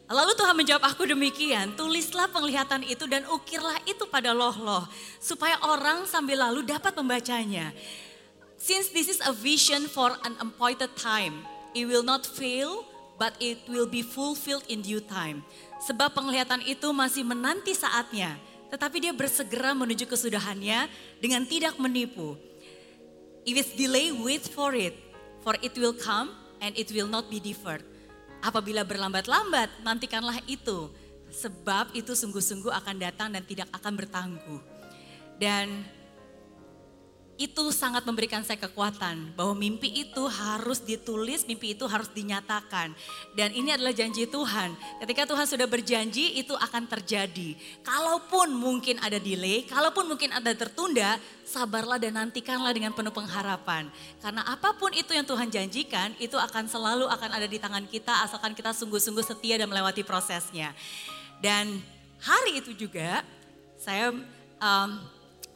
Lalu Tuhan menjawab aku demikian, tulislah penglihatan itu dan ukirlah itu pada loh-loh, supaya orang sambil lalu dapat membacanya. Since this is a vision for an appointed time, it will not fail, but it will be fulfilled in due time. Sebab penglihatan itu masih menanti saatnya, tetapi dia bersegera menuju kesudahannya dengan tidak menipu. If it's delay, wait for it, for it will come and it will not be deferred. Apabila berlambat-lambat, nantikanlah itu. Sebab itu sungguh-sungguh akan datang dan tidak akan bertangguh. Dan itu sangat memberikan saya kekuatan bahwa mimpi itu harus ditulis, mimpi itu harus dinyatakan. Dan ini adalah janji Tuhan. Ketika Tuhan sudah berjanji itu akan terjadi. Kalaupun mungkin ada delay, kalaupun mungkin ada tertunda, sabarlah dan nantikanlah dengan penuh pengharapan. Karena apa pun itu yang Tuhan janjikan, itu akan selalu akan ada di tangan kita asalkan kita sungguh-sungguh setia dan melewati prosesnya. Dan hari itu juga saya um,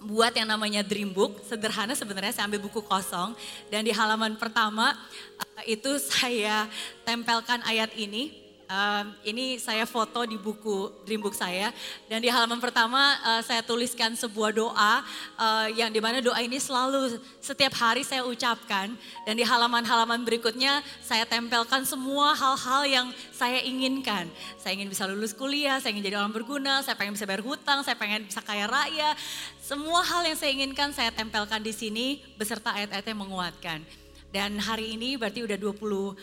buat yang namanya dream book. Sederhana sebenarnya saya ambil buku kosong dan di halaman pertama uh, itu saya tempelkan ayat ini. Um, ini saya foto di buku dream book saya dan di halaman pertama uh, saya tuliskan sebuah doa uh, yang di mana doa ini selalu setiap hari saya ucapkan dan di halaman-halaman berikutnya saya tempelkan semua hal-hal yang saya inginkan. Saya ingin bisa lulus kuliah, saya ingin jadi orang berguna, saya pengen bisa bayar hutang, saya pengen bisa kaya raya. Semua hal yang saya inginkan saya tempelkan di sini beserta ayat-ayat yang menguatkan. Dan hari ini berarti udah 20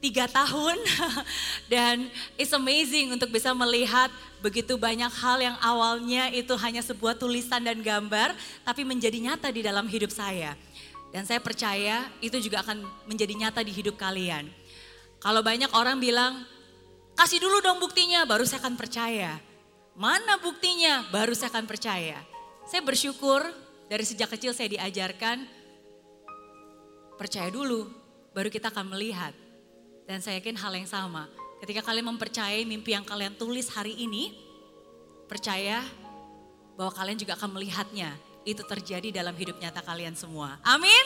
tiga tahun [laughs] dan it's amazing untuk bisa melihat begitu banyak hal yang awalnya itu hanya sebuah tulisan dan gambar tapi menjadi nyata di dalam hidup saya. Dan saya percaya itu juga akan menjadi nyata di hidup kalian. Kalau banyak orang bilang, kasih dulu dong buktinya baru saya akan percaya. Mana buktinya baru saya akan percaya. Saya bersyukur dari sejak kecil saya diajarkan percaya dulu baru kita akan melihat. Dan saya yakin hal yang sama. Ketika kalian mempercayai mimpi yang kalian tulis hari ini, percaya bahwa kalian juga akan melihatnya. Itu terjadi dalam hidup nyata kalian semua. Amin?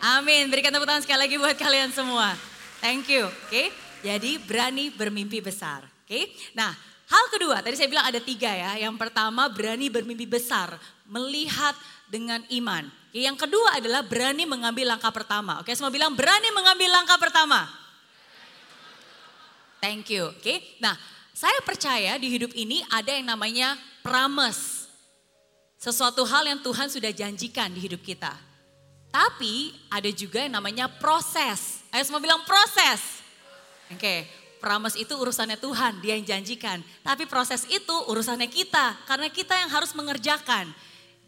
Amin. Berikan tepuk tangan sekali lagi buat kalian semua. Thank you. Oke, okay? jadi berani bermimpi besar. Oke, okay? nah hal kedua tadi saya bilang ada tiga ya. Yang pertama berani bermimpi besar, melihat dengan iman. Yang kedua adalah berani mengambil langkah pertama. Oke, semua bilang berani mengambil langkah pertama. Thank you. Oke. Okay? Nah, saya percaya di hidup ini ada yang namanya promise. Sesuatu hal yang Tuhan sudah janjikan di hidup kita. Tapi ada juga yang namanya proses. Ayo semua bilang proses. Oke, okay. promise itu urusannya Tuhan, dia yang janjikan. Tapi proses itu urusannya kita, karena kita yang harus mengerjakan.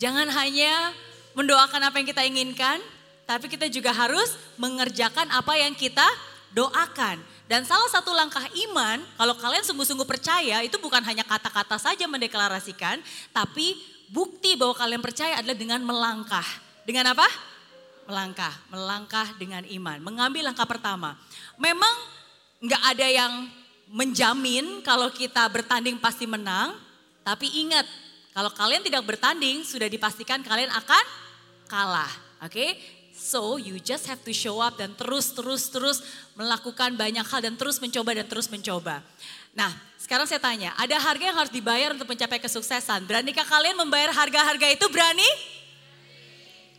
Jangan hanya mendoakan apa yang kita inginkan, tapi kita juga harus mengerjakan apa yang kita doakan. Dan salah satu langkah iman, kalau kalian sungguh-sungguh percaya, itu bukan hanya kata-kata saja mendeklarasikan, tapi bukti bahwa kalian percaya adalah dengan melangkah. Dengan apa? Melangkah, melangkah dengan iman, mengambil langkah pertama. Memang nggak ada yang menjamin kalau kita bertanding pasti menang, tapi ingat, kalau kalian tidak bertanding, sudah dipastikan kalian akan kalah. Oke, okay? So you just have to show up dan terus terus terus melakukan banyak hal dan terus mencoba dan terus mencoba. Nah sekarang saya tanya, ada harga yang harus dibayar untuk mencapai kesuksesan. Beranikah kalian membayar harga-harga itu berani?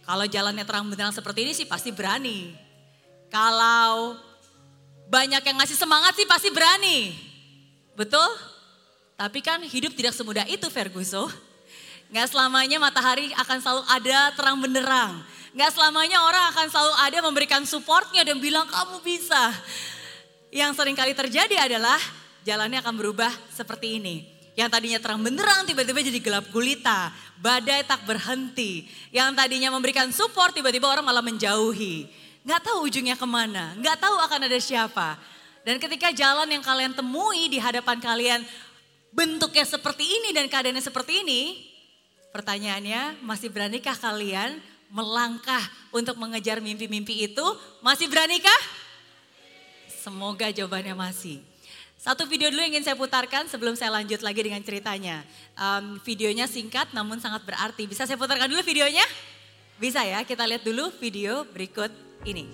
Kalau jalannya terang benderang seperti ini sih pasti berani. Kalau banyak yang ngasih semangat sih pasti berani. Betul? Tapi kan hidup tidak semudah itu Ferguson. Gak selamanya matahari akan selalu ada terang benderang. Gak selamanya orang akan selalu ada memberikan supportnya dan bilang kamu bisa. Yang sering kali terjadi adalah jalannya akan berubah seperti ini. Yang tadinya terang benderang tiba-tiba jadi gelap gulita. Badai tak berhenti. Yang tadinya memberikan support tiba-tiba orang malah menjauhi. Gak tahu ujungnya ke mana. Gak tahu akan ada siapa. Dan ketika jalan yang kalian temui di hadapan kalian bentuknya seperti ini dan keadaannya seperti ini. Pertanyaannya masih beranikah kalian melangkah untuk mengejar mimpi-mimpi itu, masih beranikah? Semoga jawabannya masih. Satu video dulu yang ingin saya putarkan sebelum saya lanjut lagi dengan ceritanya. Um, videonya singkat namun sangat berarti. Bisa saya putarkan dulu videonya? Bisa ya, kita lihat dulu video berikut ini.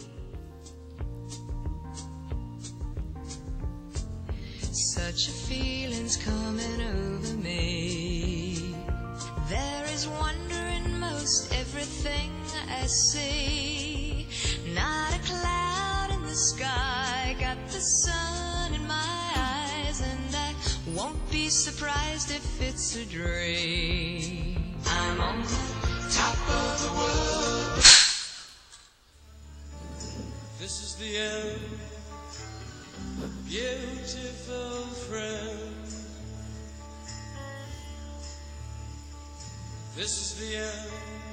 Such a feeling's coming over me. There is wonder in most everything I see. Not a cloud in the sky, got the sun in my eyes, and I won't be surprised if it's a dream. I'm on the top of the world. This is the end, beautiful friend. This is the end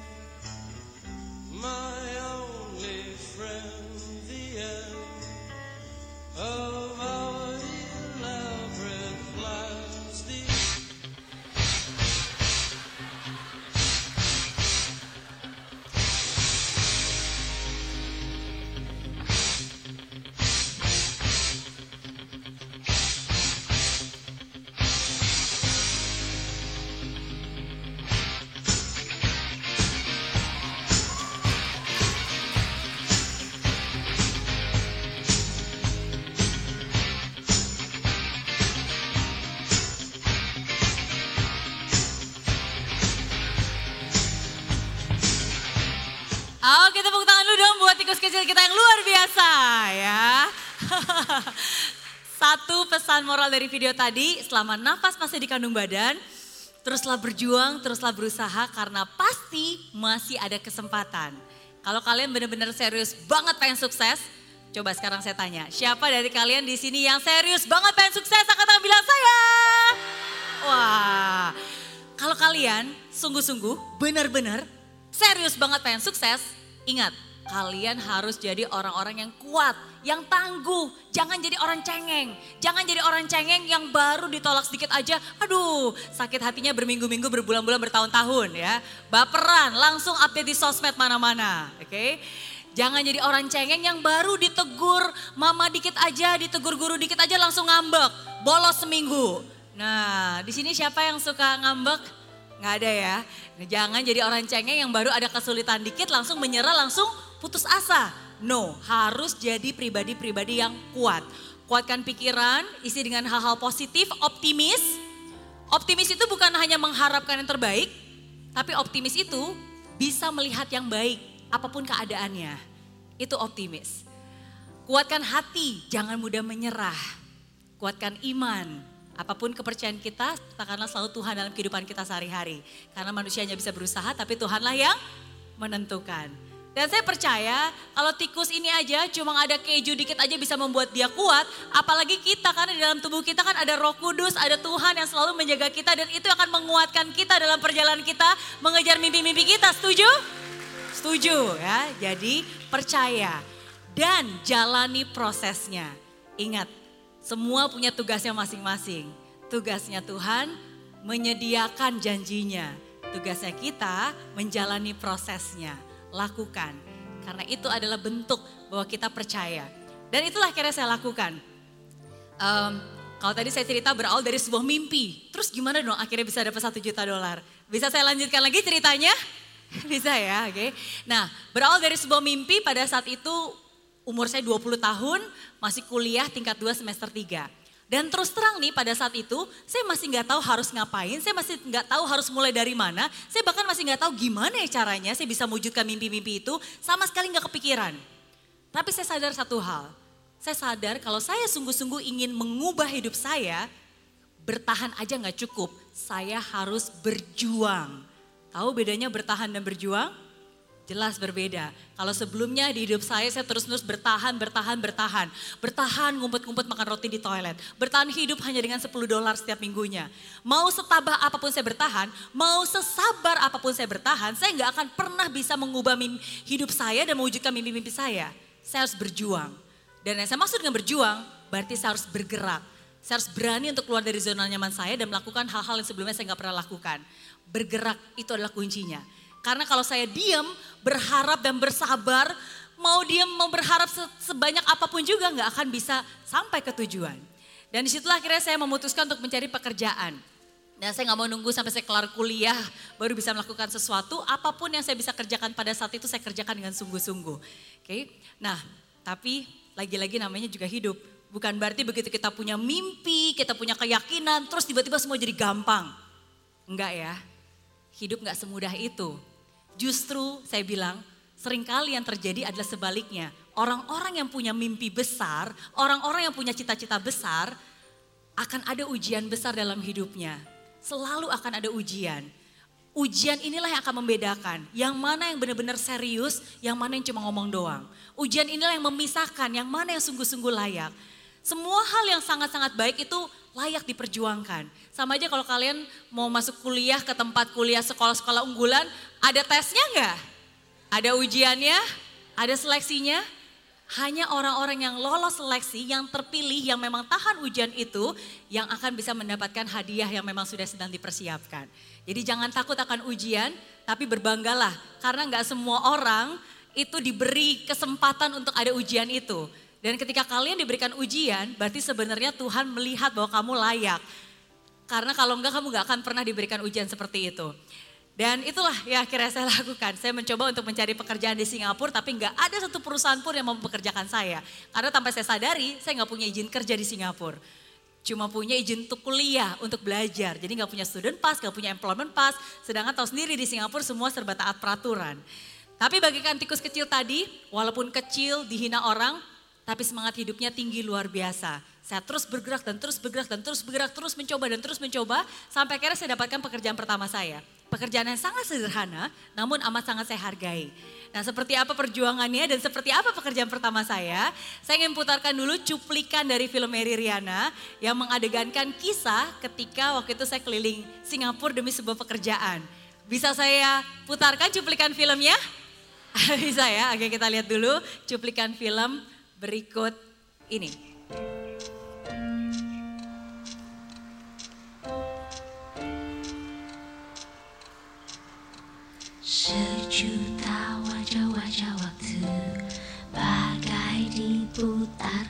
moral dari video tadi, selama nafas masih di kandung badan, teruslah berjuang, teruslah berusaha karena pasti masih ada kesempatan. Kalau kalian benar-benar serius banget pengen sukses, coba sekarang saya tanya, siapa dari kalian di sini yang serius banget pengen sukses? Angkat tangan bilang saya. Wah, kalau kalian sungguh-sungguh, benar-benar serius banget pengen sukses, ingat kalian harus jadi orang-orang yang kuat, yang tangguh. Jangan jadi orang cengeng. Jangan jadi orang cengeng yang baru ditolak sedikit aja. Aduh, sakit hatinya berminggu-minggu, berbulan-bulan, bertahun-tahun ya. Baperan, langsung update di sosmed mana-mana. Oke. Jangan jadi orang cengeng yang baru ditegur mama dikit aja, ditegur guru dikit aja langsung ngambek. Bolos seminggu. Nah, di sini siapa yang suka ngambek? Nggak ada ya. Jangan jadi orang cengeng yang baru ada kesulitan dikit langsung menyerah, langsung putus asa. No, harus jadi pribadi-pribadi yang kuat. Kuatkan pikiran, isi dengan hal-hal positif, optimis. Optimis itu bukan hanya mengharapkan yang terbaik, tapi optimis itu bisa melihat yang baik, apa pun keadaannya. Itu optimis. Kuatkan hati, jangan mudah menyerah. Kuatkan iman, Apa pun kepercayaan kita, katakanlah selalu Tuhan dalam kehidupan kita sehari-hari. Karena manusianya bisa berusaha, tapi Tuhanlah yang menentukan. Dan saya percaya kalau tikus ini aja cuma ada keju dikit aja bisa membuat dia kuat. Apalagi kita karena di dalam tubuh kita kan ada roh kudus, ada Tuhan yang selalu menjaga kita. Dan itu akan menguatkan kita dalam perjalanan kita mengejar mimpi-mimpi kita. Setuju? Setuju ya. Jadi percaya dan jalani prosesnya. Ingat semua punya tugasnya masing-masing. Tugasnya Tuhan menyediakan janjinya. Tugasnya kita menjalani prosesnya. Lakukan. Karena itu adalah bentuk bahwa kita percaya. Dan itulah akhirnya saya lakukan. Um, kalau tadi saya cerita berawal dari sebuah mimpi. Terus gimana dong akhirnya bisa dapat satu juta dolar? Bisa saya lanjutkan lagi ceritanya? [laughs] Bisa ya, oke. Okay. Nah, berawal dari sebuah mimpi pada saat itu umur saya 20 tahun, masih kuliah tingkat 2 semester 3. Dan terus terang nih pada saat itu saya masih nggak tahu harus ngapain, saya masih nggak tahu harus mulai dari mana, saya bahkan masih nggak tahu gimana ya caranya saya bisa mewujudkan mimpi-mimpi itu, sama sekali nggak kepikiran. Tapi saya sadar satu hal, saya sadar kalau saya sungguh-sungguh ingin mengubah hidup saya, bertahan aja nggak cukup, saya harus berjuang. Tahu bedanya bertahan dan berjuang? Jelas berbeda. Kalau sebelumnya di hidup saya, saya terus-terus bertahan, bertahan, bertahan. Bertahan ngumpet-ngumpet makan roti di toilet. Bertahan hidup hanya dengan 10 dolar setiap minggunya. Mau setabah apa pun saya bertahan, mau sesabar apa pun saya bertahan, saya nggak akan pernah bisa mengubah hidup saya dan mewujudkan mimpi-mimpi saya. Saya harus berjuang. Dan yang saya maksud dengan berjuang, berarti saya harus bergerak. Saya harus berani untuk keluar dari zona nyaman saya dan melakukan hal-hal yang sebelumnya saya nggak pernah lakukan. Bergerak itu adalah kuncinya. Karena kalau saya diam, berharap dan bersabar, mau diam, mau berharap sebanyak apa pun juga nggak akan bisa sampai ke tujuan. Dan di situlah akhirnya saya memutuskan untuk mencari pekerjaan. Dan saya nggak mau nunggu sampai saya kelar kuliah baru bisa melakukan sesuatu. Apa pun yang saya bisa kerjakan pada saat itu saya kerjakan dengan sungguh-sungguh. Oke, okay? nah tapi lagi-lagi namanya juga hidup. Bukan berarti begitu kita punya mimpi, kita punya keyakinan, terus tiba-tiba semua jadi gampang. Enggak ya, hidup nggak semudah itu. Justru saya bilang sering kali yang terjadi adalah sebaliknya. Orang-orang yang punya mimpi besar, orang-orang yang punya cita-cita besar, akan ada ujian besar dalam hidupnya. Selalu akan ada ujian. Ujian inilah yang akan membedakan. Yang mana yang benar-benar serius, yang mana yang cuma ngomong doang. Ujian inilah yang memisahkan, yang mana yang sungguh-sungguh layak. Semua hal yang sangat-sangat baik itu layak diperjuangkan. Sama aja kalau kalian mau masuk kuliah ke tempat kuliah sekolah-sekolah unggulan, ada tesnya enggak? Ada ujiannya, ada seleksinya. Hanya orang-orang yang lolos seleksi, yang terpilih, yang memang tahan ujian itu, yang akan bisa mendapatkan hadiah yang memang sudah sedang dipersiapkan. Jadi jangan takut akan ujian, tapi berbanggalah. Karena nggak semua orang itu diberi kesempatan untuk ada ujian itu. Dan ketika kalian diberikan ujian, berarti sebenarnya Tuhan melihat bahwa kamu layak. Karena kalau enggak kamu nggak akan pernah diberikan ujian seperti itu. Dan itulah yang akhirnya saya [laughs] lakukan. Saya mencoba untuk mencari pekerjaan di Singapura tapi nggak ada satu perusahaan pun yang mau mempekerjakan saya. Karena tanpa saya sadari saya nggak punya izin kerja di Singapura. Cuma punya izin untuk kuliah, untuk belajar. Jadi nggak punya student pass, nggak punya employment pass. Sedangkan tahu sendiri di Singapura semua serba taat peraturan. Tapi bagikan tikus kecil tadi, walaupun kecil, dihina orang, tapi semangat hidupnya tinggi luar biasa. Saya terus bergerak dan terus bergerak dan terus bergerak, terus mencoba dan terus mencoba, sampai akhirnya saya dapatkan pekerjaan pertama saya. Pekerjaan yang sangat sederhana, namun amat sangat saya hargai. Nah seperti apa perjuangannya dan seperti apa pekerjaan pertama saya, saya ingin putarkan dulu cuplikan dari film Mary Riana yang mengadegankan kisah ketika waktu itu saya keliling Singapura demi sebuah pekerjaan. Bisa saya putarkan cuplikan filmnya? [laughs] Bisa ya, oke kita lihat dulu cuplikan film berikut ini. Sejuta wajah-wajah waktu bagai diputar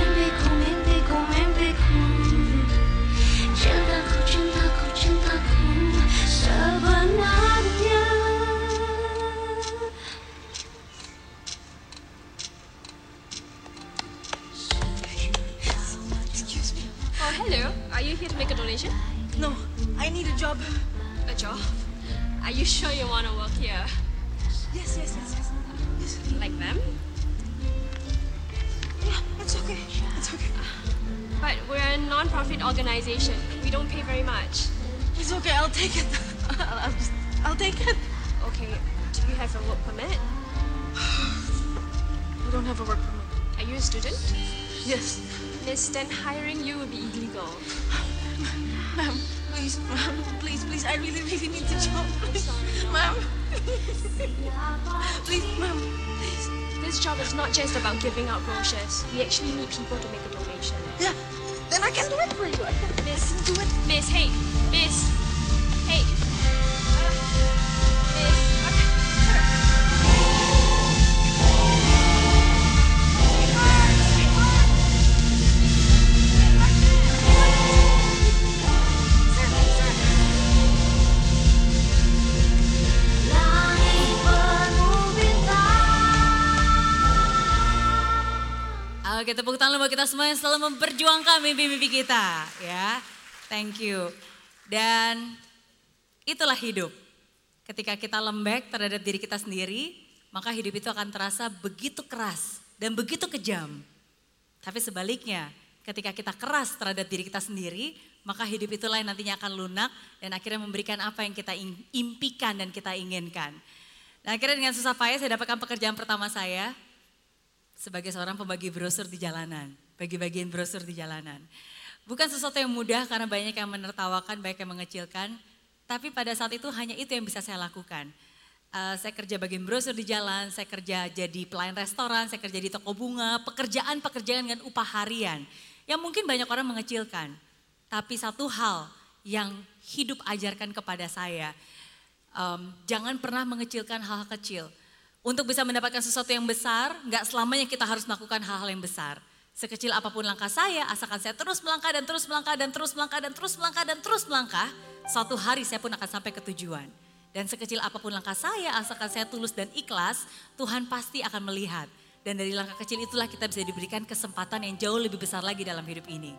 Are you here to make a donation? No, I need a job. A job? Are you sure you want to work here? Yes, yes, yes, yes. yes. Like them? Yeah, it's okay. It's okay. But we're a non-profit organization. We don't pay very much. It's okay. I'll take it. I'll, [laughs] I'll, just, I'll take it. Okay, do you have a work permit? [sighs] I don't have a work permit. Are you a student? Yes. Miss, then hiring you would be illegal. Ma'am, please, ma'am, please, please. I really, really need the job. Sorry, ma'am. please, ma'am, please. This job is not just about giving out brochures. We actually need people to make a donation. Yeah, then I can do it for you. I can, Miss, do it. Miss, hey, Miss, Oke tepuk tangan buat kita semua yang selalu memperjuangkan mimpi-mimpi kita ya. Thank you. Dan itulah hidup. Ketika kita lembek terhadap diri kita sendiri, maka hidup itu akan terasa begitu keras dan begitu kejam. Tapi sebaliknya, ketika kita keras terhadap diri kita sendiri, maka hidup itulah yang nantinya akan lunak dan akhirnya memberikan apa yang kita impikan dan kita inginkan. Dan akhirnya dengan susah payah saya dapatkan pekerjaan pertama saya, sebagai seorang pembagi brosur di jalanan, bagi-bagiin brosur di jalanan. Bukan sesuatu yang mudah karena banyak yang menertawakan, banyak yang mengecilkan, tapi pada saat itu hanya itu yang bisa saya lakukan. Eh, saya kerja bagian brosur di jalan, saya kerja jadi pelayan restoran, saya kerja di toko bunga, pekerjaan-pekerjaan dengan upah harian. Yang mungkin banyak orang mengecilkan. Tapi satu hal yang hidup ajarkan kepada saya. Em, jangan pernah mengecilkan hal kecil. Untuk bisa mendapatkan sesuatu yang besar, nggak selamanya kita harus melakukan hal-hal yang besar. Sekecil apa pun langkah saya, asalkan saya terus melangkah dan terus melangkah dan terus melangkah dan terus melangkah dan terus melangkah, suatu hari saya pun akan sampai ke tujuan. Dan sekecil apa pun langkah saya, asalkan saya tulus dan ikhlas, Tuhan pasti akan melihat. Dan dari langkah kecil itulah kita bisa diberikan kesempatan yang jauh lebih besar lagi dalam hidup ini.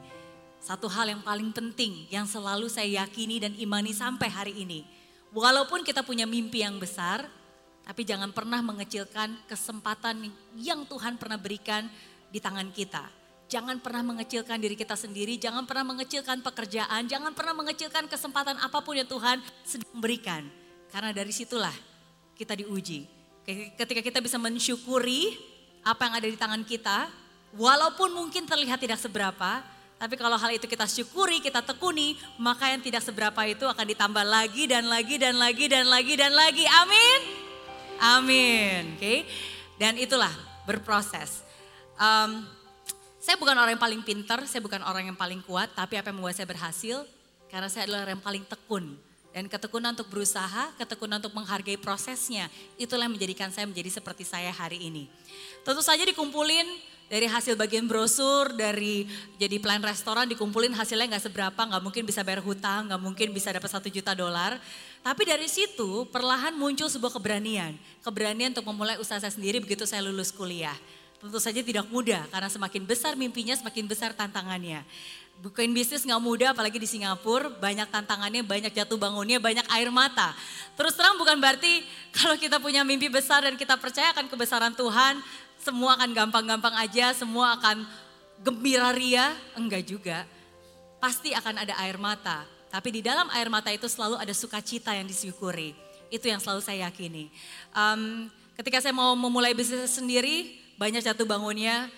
Satu hal yang paling penting yang selalu saya yakini dan imani sampai hari ini. Walaupun kita punya mimpi yang besar, tapi jangan pernah mengecilkan kesempatan yang Tuhan pernah berikan di tangan kita. Jangan pernah mengecilkan diri kita sendiri, jangan pernah mengecilkan pekerjaan, jangan pernah mengecilkan kesempatan apa pun yang Tuhan sedang berikan. Karena dari situlah kita diuji. Ketika kita bisa mensyukuri apa yang ada di tangan kita, walaupun mungkin terlihat tidak seberapa, tapi kalau hal itu kita syukuri, kita tekuni, maka yang tidak seberapa itu akan ditambah lagi dan lagi dan lagi dan lagi dan lagi. Amin. Amin. Oke. Dan itulah berproses. Em, saya bukan orang yang paling pintar, saya bukan orang yang paling kuat, tapi apa yang membuat saya berhasil? Karena saya adalah orang yang paling tekun. Dan ketekunan untuk berusaha, ketekunan untuk menghargai prosesnya, itulah yang menjadikan saya menjadi seperti saya hari ini. Tentu saja dikumpulin dari hasil bagian brosur, dari jadi plan restoran dikumpulin hasilnya nggak seberapa, nggak mungkin bisa bayar hutang, nggak mungkin bisa dapat satu juta dolar. Tapi dari situ perlahan muncul sebuah keberanian. Keberanian untuk memulai usaha saya sendiri begitu saya lulus kuliah. Tentu saja tidak mudah karena semakin besar mimpinya semakin besar tantangannya. Bukain bisnis nggak mudah apalagi di Singapura, banyak tantangannya, banyak jatuh bangunnya, banyak air mata. Terus terang bukan berarti kalau kita punya mimpi besar dan kita percaya akan kebesaran Tuhan, semua akan gampang-gampang aja, semua akan gembira ria, enggak juga. Pasti akan ada air mata, tapi di dalam air mata itu selalu ada sukacita yang disyukuri. Itu yang selalu saya yakini. Em, ketika saya mau memulai bisnis sendiri, banyak jatuh bangunnya,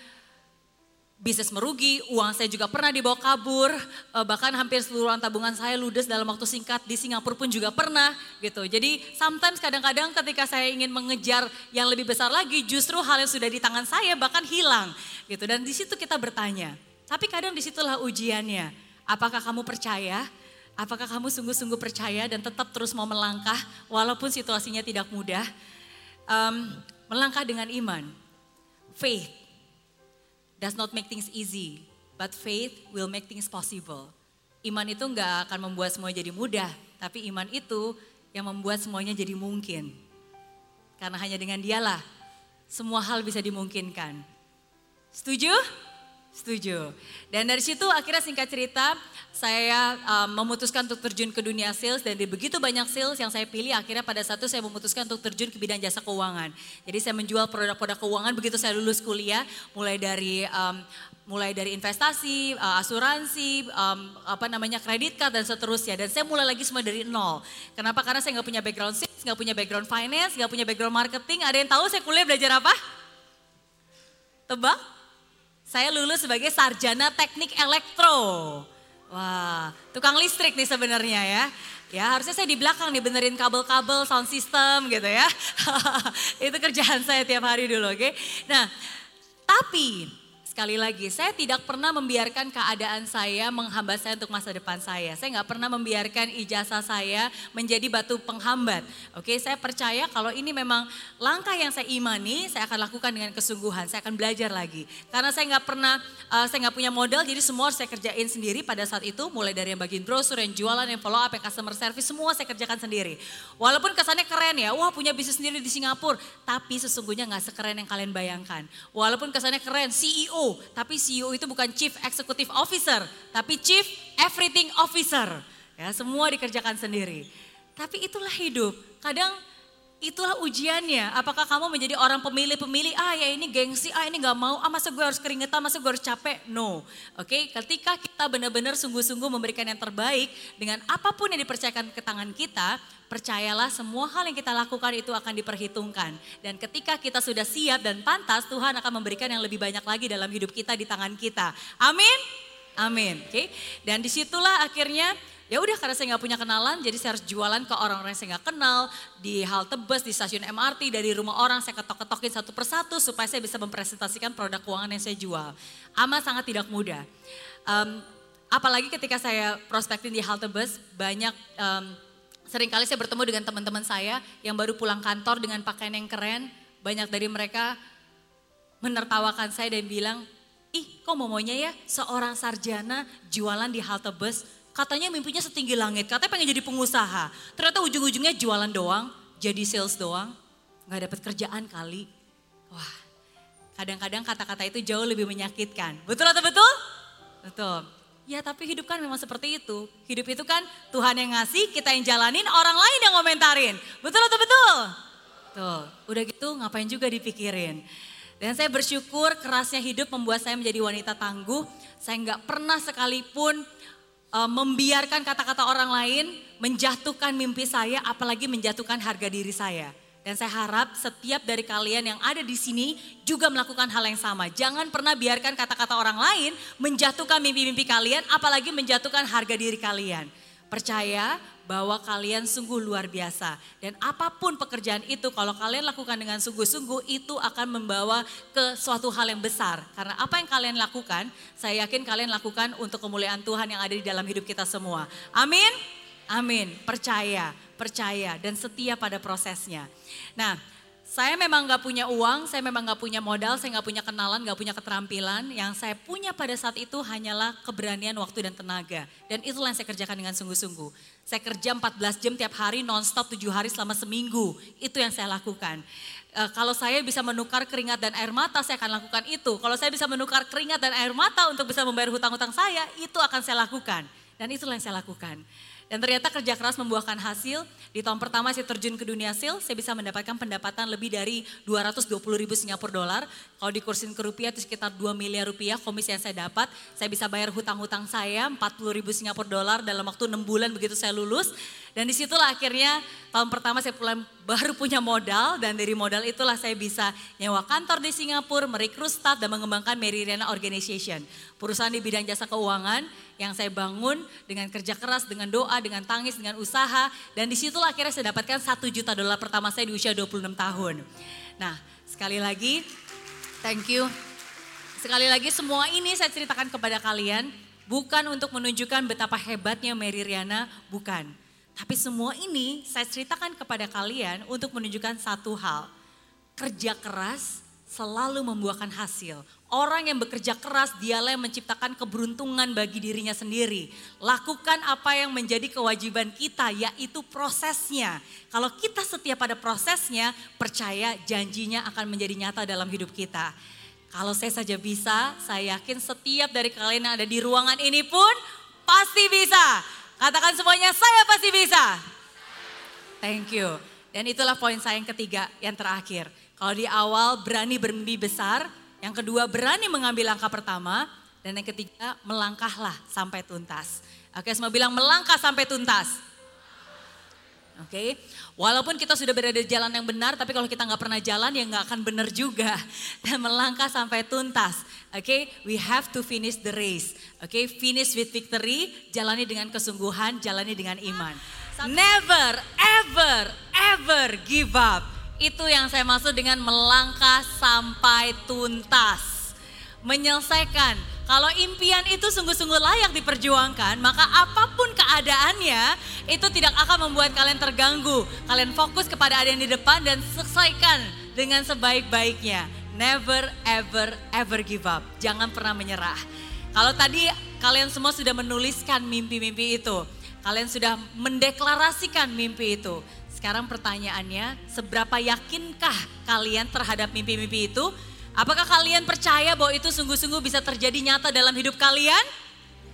bisnis merugi, uang saya juga pernah dibawa kabur, eh, bahkan hampir seluruh tabungan saya ludes dalam waktu singkat di Singapura pun juga pernah gitu. Jadi sometimes kadang-kadang ketika saya ingin mengejar yang lebih besar lagi, justru hal yang sudah di tangan saya bahkan hilang gitu. Dan di situ kita bertanya, tapi kadang di situlah ujiannya. Apakah kamu percaya? Apakah kamu sungguh-sungguh percaya dan tetap terus mau melangkah walaupun situasinya tidak mudah? Em, melangkah dengan iman, faith does not make things easy, but faith will make things possible. Iman itu nggak akan membuat semuanya jadi mudah, tapi iman itu yang membuat semuanya jadi mungkin. Karena hanya dengan dialah semua hal bisa dimungkinkan. Setuju? Setuju. Dan dari situ akhirnya singkat cerita saya um, memutuskan untuk terjun ke dunia sales dan di begitu banyak sales yang saya pilih akhirnya pada satu saya memutuskan untuk terjun ke bidang jasa keuangan. Jadi saya menjual produk-produk keuangan begitu saya lulus kuliah mulai dari um, mulai dari investasi, uh, asuransi, um, apa namanya kredit card dan seterusnya. Dan saya mulai lagi semua dari nol. Kenapa? Karena saya nggak punya background sales, nggak punya background finance, nggak punya background marketing. Ada yang tahu saya kuliah belajar apa? Tebak? Saya lulus sebagai sarjana teknik elektro. Wah, tukang listrik nih sebenarnya ya. Ya harusnya saya di belakang nih benerin kabel-kabel, sound system gitu ya. [laughs] Itu kerjaan saya tiap hari dulu oke. Nah tapi sekali lagi saya tidak pernah membiarkan keadaan saya menghambat saya untuk masa depan saya. Saya nggak pernah membiarkan ijazah saya menjadi batu penghambat. Oke, saya percaya kalau ini memang langkah yang saya imani, saya akan lakukan dengan kesungguhan. Saya akan belajar lagi. Karena saya nggak pernah, uh, saya nggak punya modal, jadi semua saya kerjain sendiri pada saat itu. Mulai dari yang bagian brosur, yang jualan, yang follow up, yang customer service, semua saya kerjakan sendiri. Walaupun kesannya keren ya, wah punya bisnis sendiri di Singapura. Tapi sesungguhnya nggak sekeren yang kalian bayangkan. Walaupun kesannya keren, CEO, tapi CEO itu bukan Chief Executive Officer, tapi Chief Everything Officer. Ya, semua dikerjakan sendiri. Tapi itulah hidup. Kadang itulah ujiannya. Apakah kamu menjadi orang pemilih-pemilih, ah ya ini gengsi, ah ini gak mau, ah masa gue harus keringetan, masa gue harus capek? No. Oke, ketika kita benar-benar sungguh-sungguh memberikan yang terbaik dengan apa pun yang dipercayakan ke tangan kita, percayalah semua hal yang kita lakukan itu akan diperhitungkan. Dan ketika kita sudah siap dan pantas, Tuhan akan memberikan yang lebih banyak lagi dalam hidup kita di tangan kita. Amin? Amin. Oke. Dan di situlah akhirnya ya udah karena saya nggak punya kenalan, jadi saya harus jualan ke orang-orang yang saya nggak kenal di halte bus, di stasiun MRT, dari rumah orang saya ketok-ketokin satu persatu supaya saya bisa mempresentasikan produk keuangan yang saya jual. Amat sangat tidak mudah. Em, apalagi ketika saya prospektin di halte bus, banyak em, sering kali saya bertemu dengan teman-teman saya yang baru pulang kantor dengan pakaian yang keren. Banyak dari mereka menertawakan saya dan bilang, ih kok momonya ya seorang sarjana jualan di halte bus. Katanya mimpinya setinggi langit, katanya pengen jadi pengusaha. Ternyata ujung-ujungnya jualan doang, jadi sales doang. Gak dapat kerjaan kali. Wah, kadang-kadang kata-kata itu jauh lebih menyakitkan. Betul atau betul? Betul. Ya tapi hidup kan memang seperti itu. Hidup itu kan Tuhan yang ngasih, kita yang jalanin, orang lain yang komentarin. Betul atau betul? Tuh, udah gitu ngapain juga dipikirin. Dan saya bersyukur kerasnya hidup membuat saya menjadi wanita tangguh. Saya nggak pernah sekalipun uh, membiarkan kata-kata orang lain menjatuhkan mimpi saya, apalagi menjatuhkan harga diri saya. Dan saya harap setiap dari kalian yang ada di sini juga melakukan hal yang sama. Jangan pernah biarkan kata-kata orang lain menjatuhkan mimpi-mimpi kalian, apalagi menjatuhkan harga diri kalian. Percaya bahwa kalian sungguh luar biasa. Dan apa pun pekerjaan itu kalau kalian lakukan dengan sungguh-sungguh itu akan membawa ke suatu hal yang besar. Karena apa yang kalian lakukan, saya yakin kalian lakukan untuk kemuliaan Tuhan yang ada di dalam hidup kita semua. Amin. Amin. Percaya, percaya dan setia pada prosesnya. Nah, saya memang nggak punya uang, saya memang nggak punya modal, saya nggak punya kenalan, nggak punya keterampilan. Yang saya punya pada saat itu hanyalah keberanian, waktu dan tenaga. Dan itulah yang saya kerjakan dengan sungguh-sungguh. Saya kerja 14 jam tiap hari, nonstop 7 hari selama seminggu. Itu yang saya lakukan. Eh, kalau saya bisa menukar keringat dan air mata, saya akan lakukan itu. Kalau saya bisa menukar keringat dan air mata untuk bisa membayar hutang-hutang saya, itu akan saya lakukan. Dan itulah yang saya lakukan. Dan ternyata kerja keras membuahkan hasil. Di tahun pertama saya terjun ke dunia sales, saya bisa mendapatkan pendapatan lebih dari 220 ribu Singapura dolar. Kalau dikursin ke rupiah itu sekitar 2 miliar rupiah komisi yang saya dapat. Saya bisa bayar hutang-hutang saya 40 ribu Singapura dolar dalam waktu 6 bulan begitu saya lulus. Dan di situlah akhirnya tahun pertama saya pulang baru punya modal dan dari modal itulah saya bisa nyewa kantor di Singapura, merekrut staff dan mengembangkan Mary Riana Organization. Perusahaan di bidang jasa keuangan yang saya bangun dengan kerja keras, dengan doa, dengan tangis, dengan usaha. Dan di situlah akhirnya saya dapatkan satu juta dolar pertama saya di usia 26 tahun. Nah sekali lagi thank you. Sekali lagi semua ini saya ceritakan kepada kalian bukan untuk menunjukkan betapa hebatnya Mary Riana, bukan. Tapi semua ini saya ceritakan kepada kalian untuk menunjukkan satu hal. Kerja keras selalu membuahkan hasil. Orang yang bekerja keras dialah yang menciptakan keberuntungan bagi dirinya sendiri. Lakukan apa yang menjadi kewajiban kita yaitu prosesnya. Kalau kita setia pada prosesnya, percaya janjinya akan menjadi nyata dalam hidup kita. Kalau saya saja bisa, saya yakin setiap dari kalian yang ada di ruangan ini pun pasti bisa. Katakan semuanya, saya pasti bisa. Thank you. Dan itulah poin saya yang ketiga, yang terakhir. Kalau di awal berani bermimpi besar, yang kedua berani mengambil langkah pertama, dan yang ketiga melangkahlah sampai tuntas. Oke, semua bilang melangkah sampai tuntas. Oke, walaupun kita sudah berada di jalan yang benar, tapi kalau kita nggak pernah jalan ya nggak akan benar juga. [laughs] Dan melangkah sampai tuntas. Oke, we have to finish the race. Oke, finish with victory, jalani dengan kesungguhan, jalani dengan iman. Never, ever, ever give up. Itu yang saya maksud dengan melangkah sampai tuntas. Menyelesaikan kalau impian itu sungguh-sungguh layak diperjuangkan, maka apa pun keadaannya itu tidak akan membuat kalian terganggu. Kalian fokus kepada ada yang di depan dan selesaikan dengan sebaik-baiknya. Never, ever, ever give up. Jangan pernah menyerah. Kalau tadi kalian semua sudah menuliskan mimpi-mimpi itu, kalian sudah mendeklarasikan mimpi itu. Sekarang pertanyaannya, seberapa yakinkah kalian terhadap mimpi-mimpi itu? Apakah kalian percaya bahwa itu sungguh-sungguh bisa terjadi nyata dalam hidup kalian?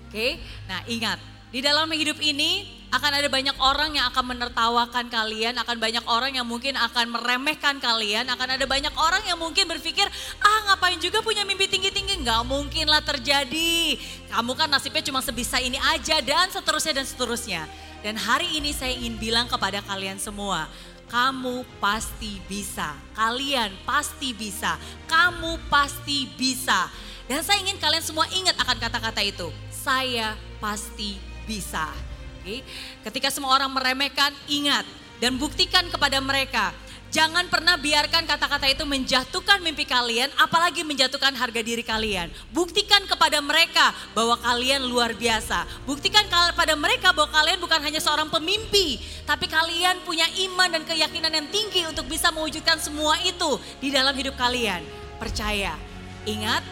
Oke, nah ingat, di dalam hidup ini akan ada banyak orang yang akan menertawakan kalian, akan banyak orang yang mungkin akan meremehkan kalian, akan ada banyak orang yang mungkin berpikir, ah ngapain juga punya mimpi tinggi-tinggi, nggak mungkin lah terjadi. Kamu kan nasibnya cuma sebisa ini aja dan seterusnya dan seterusnya. Dan hari ini saya ingin bilang kepada kalian semua, kamu pasti bisa. Kalian pasti bisa. Kamu pasti bisa. Dan saya ingin kalian semua ingat akan kata-kata itu. Saya pasti bisa. Oke. Ketika semua orang meremehkan, ingat dan buktikan kepada mereka Jangan pernah biarkan kata-kata itu menjatuhkan mimpi kalian, apalagi menjatuhkan harga diri kalian. Buktikan kepada mereka bahwa kalian luar biasa. Buktikan kepada mereka bahwa kalian bukan hanya seorang pemimpi, tapi kalian punya iman dan keyakinan yang tinggi untuk bisa mewujudkan semua itu di dalam hidup kalian. Percaya, ingat,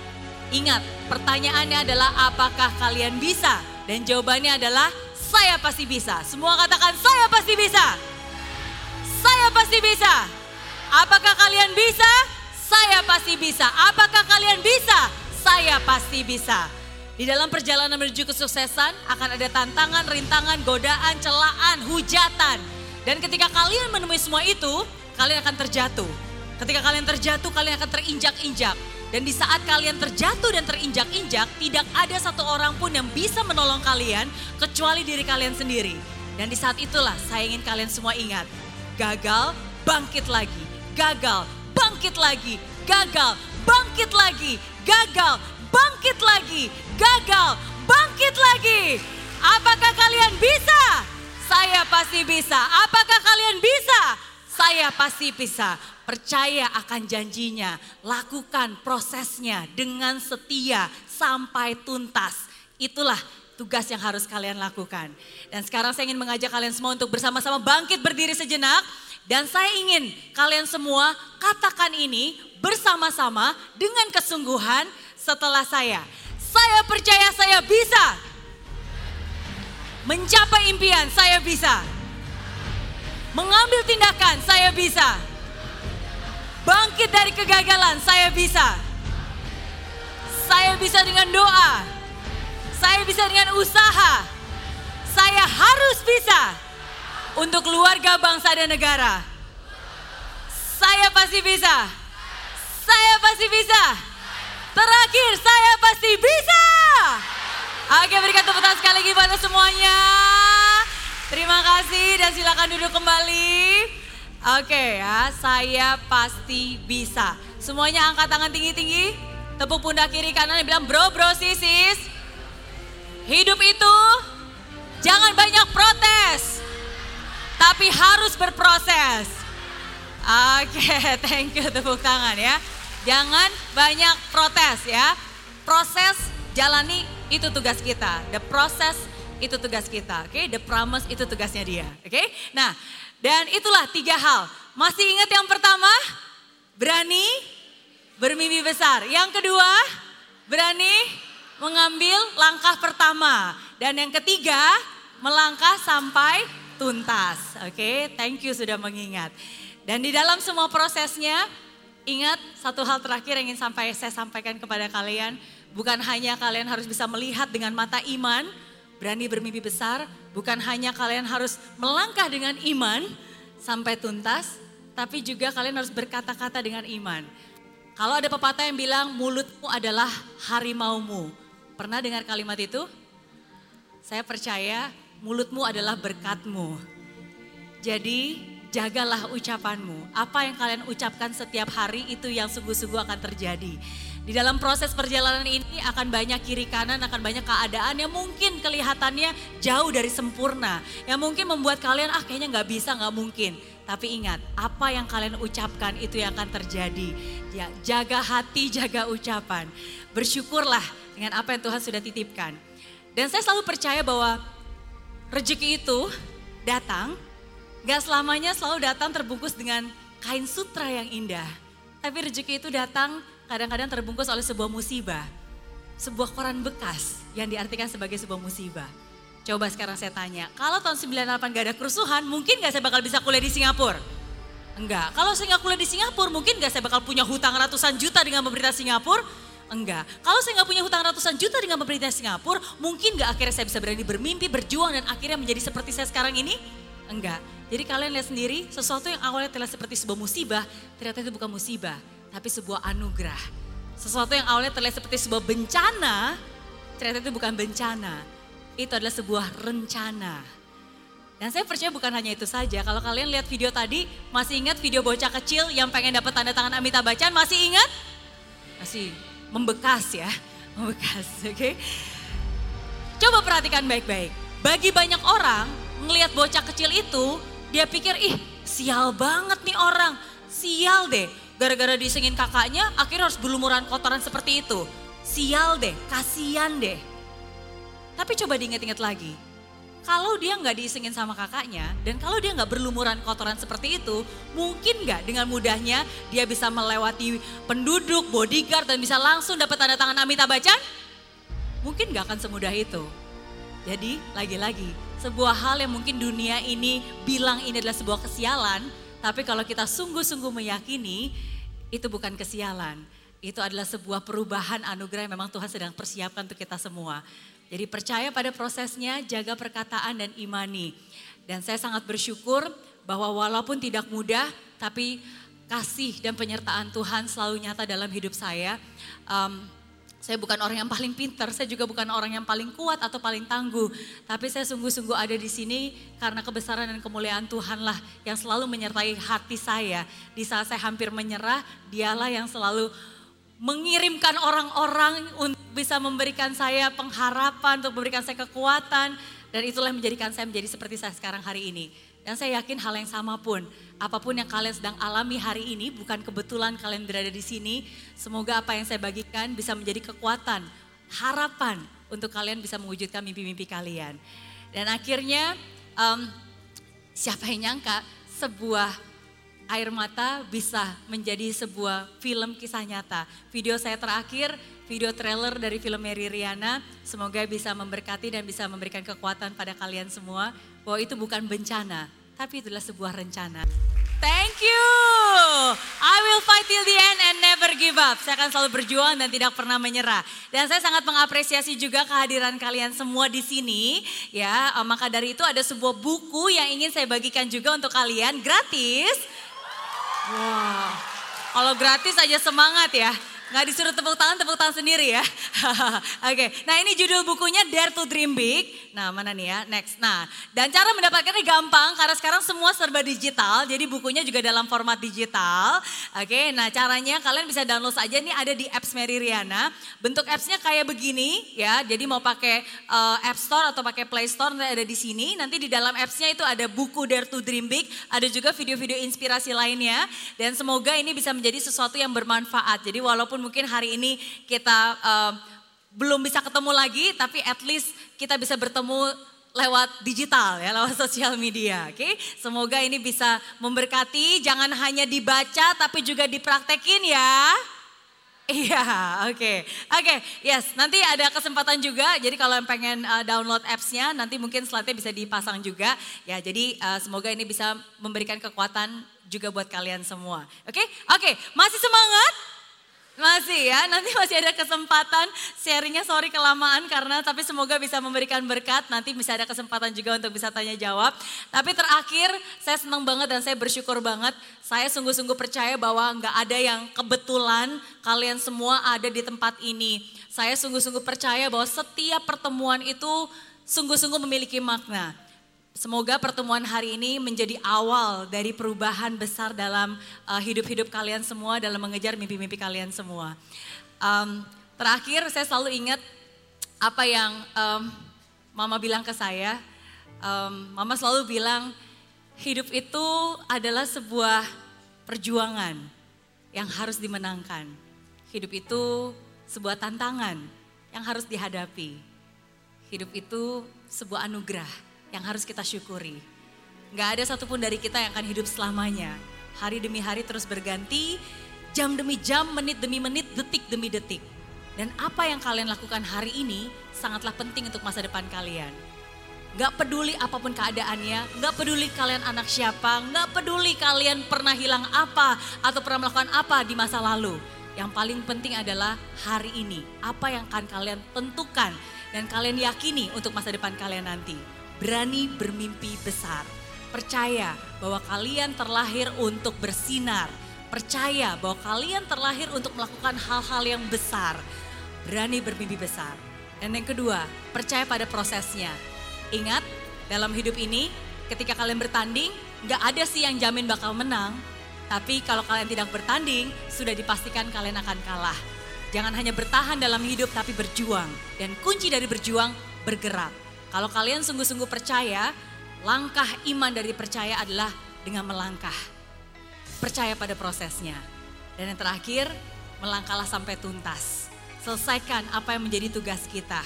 ingat, pertanyaannya adalah apakah kalian bisa? Dan jawabannya adalah saya pasti bisa. Semua katakan saya pasti bisa. Saya pasti bisa. Apakah kalian bisa? Saya pasti bisa. Apakah kalian bisa? Saya pasti bisa. Di dalam perjalanan menuju kesuksesan akan ada tantangan, rintangan, godaan, celaan, hujatan. Dan ketika kalian menemui semua itu, kalian akan terjatuh. Ketika kalian terjatuh, kalian akan terinjak-injak. Dan di saat kalian terjatuh dan terinjak-injak, tidak ada satu orang pun yang bisa menolong kalian kecuali diri kalian sendiri. Dan di saat itulah saya ingin kalian semua ingat, gagal, bangkit lagi, gagal, bangkit lagi, gagal, bangkit lagi, gagal, bangkit lagi, gagal, bangkit lagi. Apakah kalian bisa? Saya pasti bisa. Apakah kalian bisa? Saya pasti bisa. Percaya akan janjinya, lakukan prosesnya dengan setia sampai tuntas. Itulah tugas yang harus kalian lakukan. Dan sekarang saya ingin mengajak kalian semua untuk bersama-sama bangkit berdiri sejenak. Dan saya ingin kalian semua katakan ini bersama-sama dengan kesungguhan setelah saya. Saya percaya saya bisa. Mencapai impian saya bisa. Mengambil tindakan saya bisa. Bangkit dari kegagalan saya bisa. Saya bisa dengan doa. Saya bisa dengan usaha. Saya harus bisa untuk keluarga bangsa dan negara. Saya pasti bisa. Saya pasti bisa. Terakhir, saya pasti bisa. Oke, berikan tepuk tangan sekali lagi pada semuanya. Terima kasih dan silakan duduk kembali. Oke ya, saya pasti bisa. Semuanya angkat tangan tinggi-tinggi. Tepuk pundak kiri kanan bilang bro bro sisis. Hidup itu jangan banyak protes. Tapi harus berproses. Oke, [laughs] thank you tepuk tangan ya. Jangan banyak protes ya. Proses jalani itu tugas kita. The process itu tugas kita. Oke, the promise itu tugasnya dia. Oke. Nah, dan itulah tiga hal. Masih ingat yang pertama? Berani bermimpi besar. Yang kedua, berani mengambil langkah pertama. Dan yang ketiga, melangkah sampai tuntas. Oke, thank you sudah mengingat. Dan di dalam semua prosesnya, ingat satu hal terakhir yang ingin sampai saya sampaikan kepada kalian, bukan hanya kalian harus bisa melihat dengan mata iman, berani bermimpi besar, bukan hanya kalian harus melangkah dengan iman sampai tuntas, tapi juga kalian harus berkata-kata dengan iman. Kalau ada pepatah yang bilang mulutmu adalah harimaumu. Pernah dengar kalimat itu? Saya percaya mulutmu adalah berkatmu. Jadi jagalah ucapanmu. Apa yang kalian ucapkan setiap hari itu yang sungguh-sungguh akan terjadi. Di dalam proses perjalanan ini akan banyak kiri kanan, akan banyak keadaan yang mungkin kelihatannya jauh dari sempurna. Yang mungkin membuat kalian ah kayaknya nggak bisa, nggak mungkin. Tapi ingat, apa yang kalian ucapkan itu yang akan terjadi. Ya, jaga hati, jaga ucapan. Bersyukurlah dengan apa yang Tuhan sudah titipkan. Dan saya selalu percaya bahwa rezeki itu datang, gak selamanya selalu datang terbungkus dengan kain sutra yang indah. Tapi rezeki itu datang kadang-kadang terbungkus oleh sebuah musibah. Sebuah koran bekas yang diartikan sebagai sebuah musibah. Coba sekarang saya tanya, kalau tahun 98 gak ada kerusuhan, mungkin gak saya bakal bisa kuliah di Singapura? Enggak. Kalau saya nggak kuliah di Singapura, mungkin gak saya bakal punya hutang ratusan juta dengan pemerintah Singapura? Enggak. Kalau saya nggak punya hutang ratusan juta dengan pemerintah Singapura, mungkin gak akhirnya saya bisa berani bermimpi, berjuang, dan akhirnya menjadi seperti saya sekarang ini? Enggak. Jadi kalian lihat sendiri, sesuatu yang awalnya terlihat seperti sebuah musibah, ternyata itu bukan musibah, tapi sebuah anugerah. Sesuatu yang awalnya terlihat seperti sebuah bencana, ternyata itu bukan bencana. Itu adalah sebuah rencana. Dan saya percaya bukan hanya itu saja. Kalau kalian lihat video tadi, masih ingat video bocah kecil yang pengen dapat tanda tangan Amitabh Bachchan? Masih ingat? Masih membekas ya, [laughs] membekas, oke? Okay? Coba perhatikan baik-baik. Bagi banyak orang, ngelihat bocah kecil itu, dia pikir, ih sial banget nih orang. sial deh. Gara-gara disengin kakaknya akhirnya harus berlumuran kotoran seperti itu. Sial deh, kasihan deh. Tapi coba diingat-ingat lagi. Kalau dia nggak diisengin sama kakaknya dan kalau dia nggak berlumuran kotoran seperti itu, mungkin nggak dengan mudahnya dia bisa melewati penduduk, bodyguard dan bisa langsung dapat tanda tangan Amitabh Bachchan? Mungkin nggak akan semudah itu. Jadi lagi-lagi sebuah hal yang mungkin dunia ini bilang ini adalah sebuah kesialan, tapi kalau kita sungguh-sungguh meyakini itu bukan kesialan. Itu adalah sebuah perubahan anugerah yang memang Tuhan sedang persiapkan untuk kita semua. Jadi percaya pada prosesnya, jaga perkataan dan imani. Dan saya sangat bersyukur bahwa walaupun tidak mudah, tapi kasih dan penyertaan Tuhan selalu nyata dalam hidup saya. Um, saya bukan orang yang paling pintar, saya juga bukan orang yang paling kuat atau paling tangguh. Tapi saya sungguh-sungguh ada di sini karena kebesaran dan kemuliaan Tuhanlah yang selalu menyertai hati saya. Di saat saya hampir menyerah, dialah yang selalu mengirimkan orang-orang untuk bisa memberikan saya pengharapan, untuk memberikan saya kekuatan. Dan itulah yang menjadikan saya menjadi seperti saya sekarang hari ini. Dan saya yakin hal yang sama pun, apa pun yang kalian sedang alami hari ini, bukan kebetulan kalian berada di sini. Semoga apa yang saya bagikan bisa menjadi kekuatan, harapan untuk kalian bisa mewujudkan mimpi-mimpi kalian. Dan akhirnya, um, siapa yang nyangka sebuah air mata bisa menjadi sebuah film kisah nyata. Video saya terakhir, video trailer dari film Mary Riana, semoga bisa memberkati dan bisa memberikan kekuatan pada kalian semua bahwa itu bukan bencana, tapi itulah sebuah rencana. Thank you. I will fight till the end and never give up. Saya akan selalu berjuang dan tidak pernah menyerah. Dan saya sangat mengapresiasi juga kehadiran kalian semua di sini. Ya, maka dari itu ada sebuah buku yang ingin saya bagikan juga untuk kalian gratis. Wah, kalau gratis aja semangat ya. Nggak disuruh tepuk tangan, tepuk tangan sendiri ya. [laughs] Oke, nah ini judul bukunya Dare to Dream Big. Nah mana nih ya, next. Nah dan cara mendapatkannya gampang karena sekarang semua serba digital. Jadi bukunya juga dalam format digital. Oke, nah caranya kalian bisa download saja nih ada di apps Mary Riana. Bentuk appsnya kayak begini ya. Jadi mau pakai uh, App Store atau pakai Play Store nanti ada di sini. Nanti di dalam appsnya itu ada buku Dare to Dream Big. Ada juga video-video inspirasi lainnya. Dan semoga ini bisa menjadi sesuatu yang bermanfaat. Jadi walaupun mungkin hari ini kita uh, belum bisa ketemu lagi, tapi at least kita bisa bertemu lewat digital ya, lewat sosial media. Oke, okay? semoga ini bisa memberkati. Jangan hanya dibaca, tapi juga dipraktekin ya. Iya, oke. Okay. Oke, okay, yes. Nanti ada kesempatan juga. Jadi kalau yang pengen uh, download apps-nya, nanti mungkin slide-nya bisa dipasang juga. Ya, jadi uh, semoga ini bisa memberikan kekuatan juga buat kalian semua. Oke, okay? oke. Okay. Masih semangat? Masih ya, nanti masih ada kesempatan sharingnya sorry kelamaan karena tapi semoga bisa memberikan berkat. Nanti bisa ada kesempatan juga untuk bisa tanya jawab. Tapi terakhir saya senang banget dan saya bersyukur banget. Saya sungguh-sungguh percaya bahwa nggak ada yang kebetulan kalian semua ada di tempat ini. Saya sungguh-sungguh percaya bahwa setiap pertemuan itu sungguh-sungguh memiliki makna. Semoga pertemuan hari ini menjadi awal dari perubahan besar dalam uh, hidup-hidup kalian semua, dalam mengejar mimpi-mimpi kalian semua. Um, terakhir saya selalu ingat apa yang um, Mama bilang ke saya. Um, Mama selalu bilang hidup itu adalah sebuah perjuangan yang harus dimenangkan. Hidup itu sebuah tantangan yang harus dihadapi. Hidup itu sebuah anugerah yang harus kita syukuri. Gak ada satupun dari kita yang akan hidup selamanya. Hari demi hari terus berganti, jam demi jam, menit demi menit, detik demi detik. Dan apa yang kalian lakukan hari ini sangatlah penting untuk masa depan kalian. Gak peduli apa pun keadaannya, gak peduli kalian anak siapa, gak peduli kalian pernah hilang apa atau pernah melakukan apa di masa lalu. Yang paling penting adalah hari ini, apa yang akan kalian tentukan dan kalian yakini untuk masa depan kalian nanti berani bermimpi besar. Percaya bahwa kalian terlahir untuk bersinar. Percaya bahwa kalian terlahir untuk melakukan hal-hal yang besar. Berani bermimpi besar. Dan yang kedua, percaya pada prosesnya. Ingat, dalam hidup ini ketika kalian bertanding, nggak ada sih yang jamin bakal menang. Tapi kalau kalian tidak bertanding, sudah dipastikan kalian akan kalah. Jangan hanya bertahan dalam hidup tapi berjuang. Dan kunci dari berjuang, bergerak. Kalau kalian sungguh-sungguh percaya, langkah iman dari percaya adalah dengan melangkah. percaya pada prosesnya. Dan yang terakhir, melangkahlah sampai tuntas. Selesaikan apa yang menjadi tugas kita.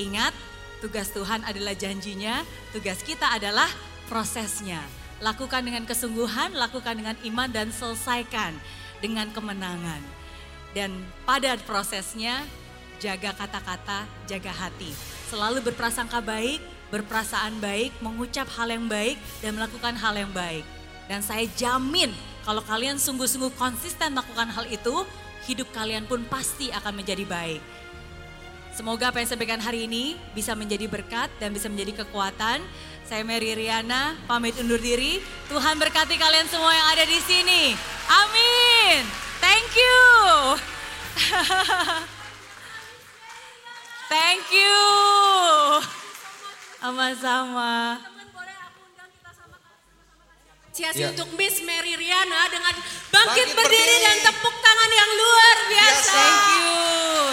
Ingat, tugas Tuhan adalah janjinya, tugas kita adalah prosesnya. Lakukan dengan kesungguhan, lakukan dengan iman dan selesaikan dengan kemenangan. Dan pada prosesnya, jaga kata-kata, jaga hati. Selalu berprasangka baik, berperasaan baik, mengucap hal yang baik, dan melakukan hal yang baik. Dan saya jamin kalau kalian sungguh-sungguh konsisten melakukan hal itu, hidup kalian pun pasti akan menjadi baik. Semoga apa yang saya sampaikan hari ini bisa menjadi berkat dan bisa menjadi kekuatan. Saya Mary Riana, pamit undur diri. Tuhan berkati kalian semua yang ada di sini. Amin. Thank you. [laughs] Thank you. Sama-sama. Apresiasi Ya. untuk Miss Mary Riana dengan bangkit, Bangkit berdiri, berdiri. dan tepuk tangan yang luar biasa. Thank you.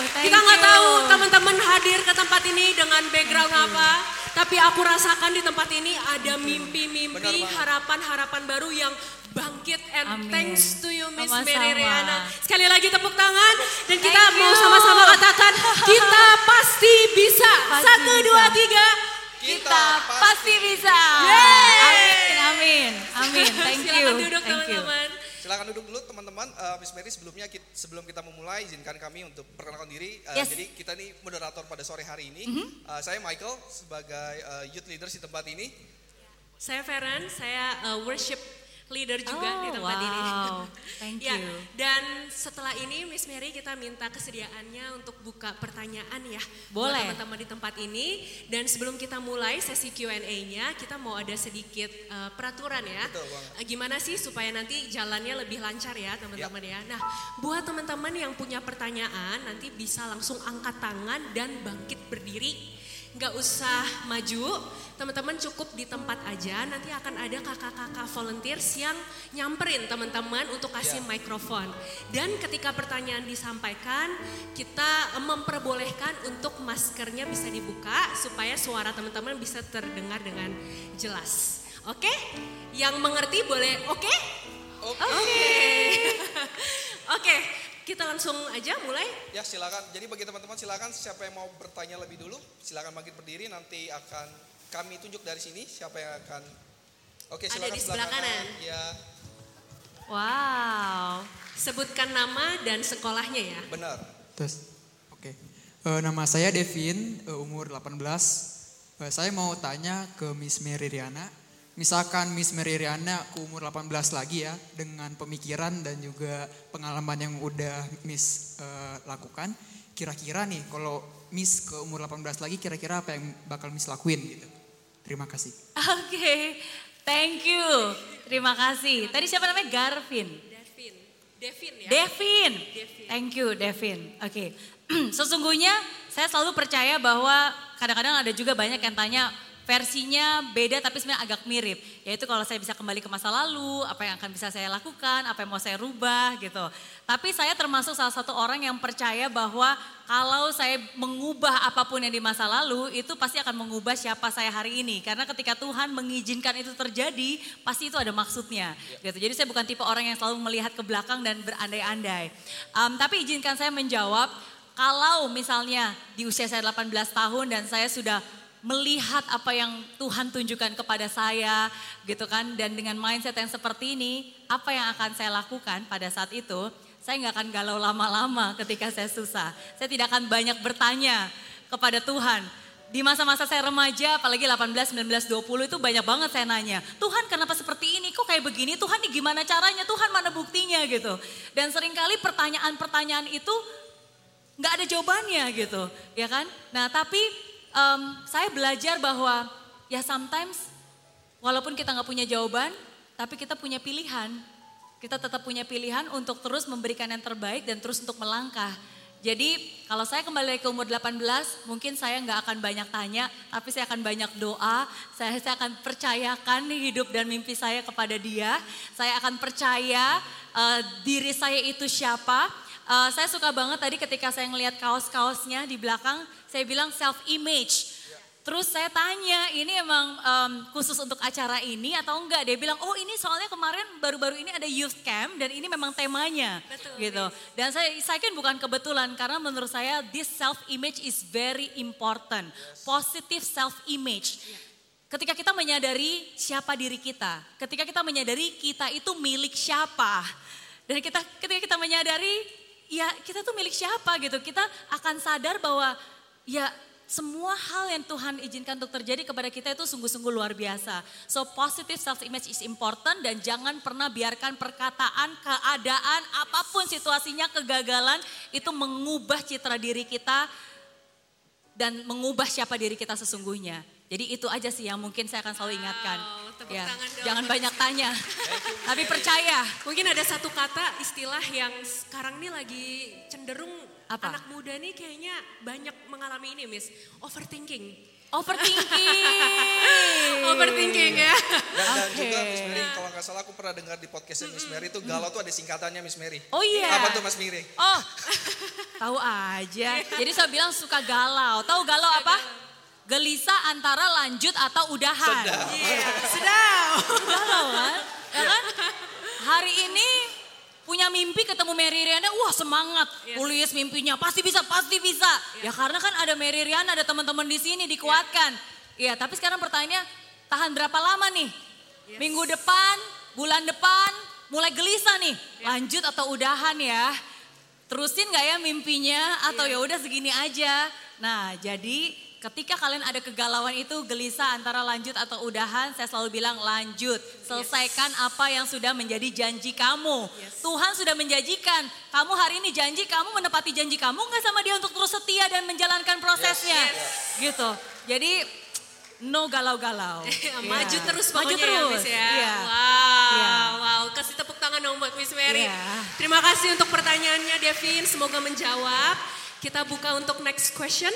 Thank Kita nggak tahu teman-teman hadir ke tempat ini dengan background apa, tapi aku rasakan di tempat ini ada mimpi-mimpi, harapan-harapan baru yang bangkit and Amin. thanks to you Miss. Mary Riana. Sekali lagi tepuk tangan dan kita Thank mau sama-sama katakan kita [laughs] pasti bisa. Pasti Satu, bisa. dua, tiga. Kita pasti bisa. Yeay. Amin, amin, amin. Thank you. Silakan duduk Thank you. teman-teman. Silakan duduk dulu teman-teman. Eh, Miss Mary sebelumnya kit- sebelum kita memulai izinkan kami untuk perkenalkan diri. Eh, Yes. Jadi kita ini moderator pada sore hari ini. Mhm. Eh, saya Michael sebagai eh, youth leader di tempat ini. Saya Feren, saya uh, worship leader juga Oh, di tempat ini. wow. Thank [laughs] Ya, you. Dan setelah ini Miss Mary kita minta kesediaannya untuk buka pertanyaan ya Boleh. buat teman-teman di tempat ini. Dan sebelum kita mulai sesi Q&A-nya, kita mau ada sedikit uh, peraturan ya. Betul banget. Uh, Gimana sih supaya nanti jalannya lebih lancar ya teman-teman ya. Nah, buat teman-teman yang punya pertanyaan nanti bisa langsung angkat tangan dan bangkit berdiri. Nggak usah maju, teman-teman cukup di tempat aja. Nanti akan ada kakak-kakak volunteers yang nyamperin teman-teman untuk kasih mikrofon. Dan ketika pertanyaan disampaikan, kita memperbolehkan untuk maskernya bisa dibuka supaya suara teman-teman bisa terdengar dengan jelas. Oke? Yang mengerti boleh oke? Oke. Oke, [laughs] kita langsung aja mulai. Ya silakan. Jadi bagi teman-teman silakan siapa yang mau bertanya lebih dulu silakan bangkit berdiri nanti akan kami tunjuk dari sini siapa yang akan Oke, Ada silakan di sebelah kanan. Ya, Wow. Sebutkan nama dan sekolahnya ya. benar. Tes. Oke. Eh, nama saya Devin, eh, umur 18. Eh, saya mau tanya ke Miss Mary Riana. Misalkan Miss Mary Riana ke umur 18 lagi ya, dengan pemikiran dan juga pengalaman yang udah Miss eh, lakukan, kira-kira nih kalau Miss ke umur 18 lagi kira-kira apa yang bakal Miss lakuin gitu. Terima kasih. Oke. Thank you. Terima kasih. Tadi siapa namanya? Garvin. Devin. Devin ya. Devin. Devin. Thank you, Devin. Oke. [clears throat] Sesungguhnya saya selalu percaya bahwa kadang-kadang ada juga banyak yang tanya versinya beda tapi sebenarnya agak mirip. Yaitu kalau saya bisa kembali ke masa lalu, apa yang akan bisa saya lakukan, apa yang mau saya rubah gitu. Tapi saya termasuk salah satu orang yang percaya bahwa kalau saya mengubah apa pun yang di masa lalu itu pasti akan mengubah siapa saya hari ini. Karena ketika Tuhan mengizinkan itu terjadi, pasti itu ada maksudnya. Gitu. Jadi saya bukan tipe orang yang selalu melihat ke belakang dan berandai-andai. Em, tapi izinkan saya menjawab, kalau misalnya di usia saya 18 tahun dan saya sudah melihat apa yang Tuhan tunjukkan kepada saya gitu kan? Dan dengan mindset yang seperti ini apa yang akan saya lakukan pada saat itu saya nggak akan galau lama-lama ketika saya susah. Saya tidak akan banyak bertanya kepada Tuhan. Di masa-masa saya remaja apalagi 18, 19, 20 itu banyak banget saya nanya Tuhan kenapa seperti ini? Kok kayak begini? Tuhan ini gimana caranya? Tuhan mana buktinya? Gitu. Dan sering kali pertanyaan-pertanyaan itu nggak ada jawabannya gitu, ya kan? Nah tapi em, saya belajar bahwa ya sometimes walaupun kita nggak punya jawaban, tapi kita punya pilihan. Kita tetap punya pilihan untuk terus memberikan yang terbaik dan terus untuk melangkah. Jadi kalau saya kembali ke umur 18, mungkin saya nggak akan banyak tanya, tapi saya akan banyak doa. Saya, saya akan percayakan hidup dan mimpi saya kepada Dia. Saya akan percaya eh, diri saya itu siapa. Eh, saya suka banget tadi ketika saya ngelihat kaos-kaosnya di belakang, saya bilang self image. Terus saya tanya, ini emang em, khusus untuk acara ini atau enggak? Dia bilang, oh ini soalnya kemarin baru-baru ini ada youth camp dan ini memang temanya. gitu. Dan saya, saya yakin bukan kebetulan karena menurut saya this self image is very important. Positive self image. Ketika kita menyadari siapa diri kita, ketika kita menyadari kita itu milik siapa, dan kita ketika kita menyadari ya kita tuh milik siapa gitu, kita akan sadar bahwa ya semua hal yang Tuhan izinkan untuk terjadi kepada kita itu sungguh-sungguh luar biasa. So positive self image is important dan jangan pernah biarkan perkataan, keadaan, apa pun situasinya, kegagalan itu mengubah citra diri kita dan mengubah siapa diri kita sesungguhnya. Jadi itu aja sih yang mungkin saya akan selalu ingatkan. tepuk Ya, jangan banyak [laughs] tanya, tapi percaya. Mungkin ada satu kata istilah yang sekarang ini lagi cenderung Apa? anak muda nih kayaknya banyak mengalami ini, Miss. Overthinking. Overthinking. [laughs] Overthinking ya. Dan, dan Oke. juga Miss Mary, kalau nggak salah aku pernah dengar di podcastnya Miss Mary itu galau tuh ada singkatannya Miss Mary. Oh iya. Apa tuh Mas Mary? Oh, [laughs] tahu aja. Jadi saya bilang suka galau. Tahu galau apa? Gelisah antara lanjut atau udahan. Sedap. Iya, sedap. Galau kan? Ya kan? [laughs] Hari ini punya mimpi ketemu Mary Riana, wah semangat. Tulis mimpinya, pasti bisa, pasti bisa. Ya karena kan ada Mary Riana, ada teman-teman di sini dikuatkan. Iya, tapi sekarang pertanyaannya, tahan berapa lama nih? Minggu depan, bulan depan, mulai gelisah nih. Lanjut atau udahan ya? Terusin nggak ya mimpinya atau ya udah segini aja. Nah, jadi ketika kalian ada kegalauan itu gelisah antara lanjut atau udahan, saya selalu bilang lanjut. Selesaikan apa yang sudah menjadi janji kamu. Tuhan sudah menjanjikan, kamu hari ini janji kamu menepati janji kamu nggak sama dia untuk terus setia dan menjalankan prosesnya. Gitu. Jadi no galau-galau. [laughs] Maju Iya. terus Maju pokoknya ya, terus. Ya. Iya. Wow, Iya. wow. Kasih tepuk tangan dong buat Miss Mary. Iya. Terima kasih untuk pertanyaannya Devin, semoga menjawab. Kita buka untuk next question.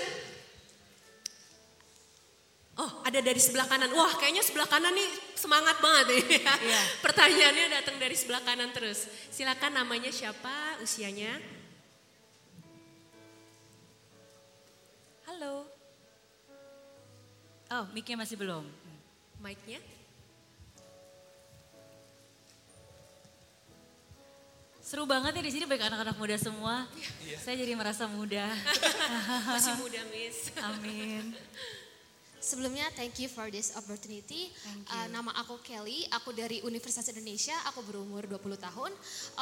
Oh, ada dari sebelah kanan. Wah, kayaknya sebelah kanan nih semangat banget nih. ya. Iya. [laughs] Pertanyaannya datang dari sebelah kanan terus. Silakan namanya siapa, usianya? Halo. Oh, mic-nya masih belum. Mic-nya? Seru banget ya di sini banyak anak-anak muda semua. Saya jadi merasa muda. [laughs] Masih [laughs] muda, Miss. Amin. Sebelumnya thank you for this opportunity. Uh, nama aku Kelly, aku dari Universitas Indonesia, aku berumur 20 tahun.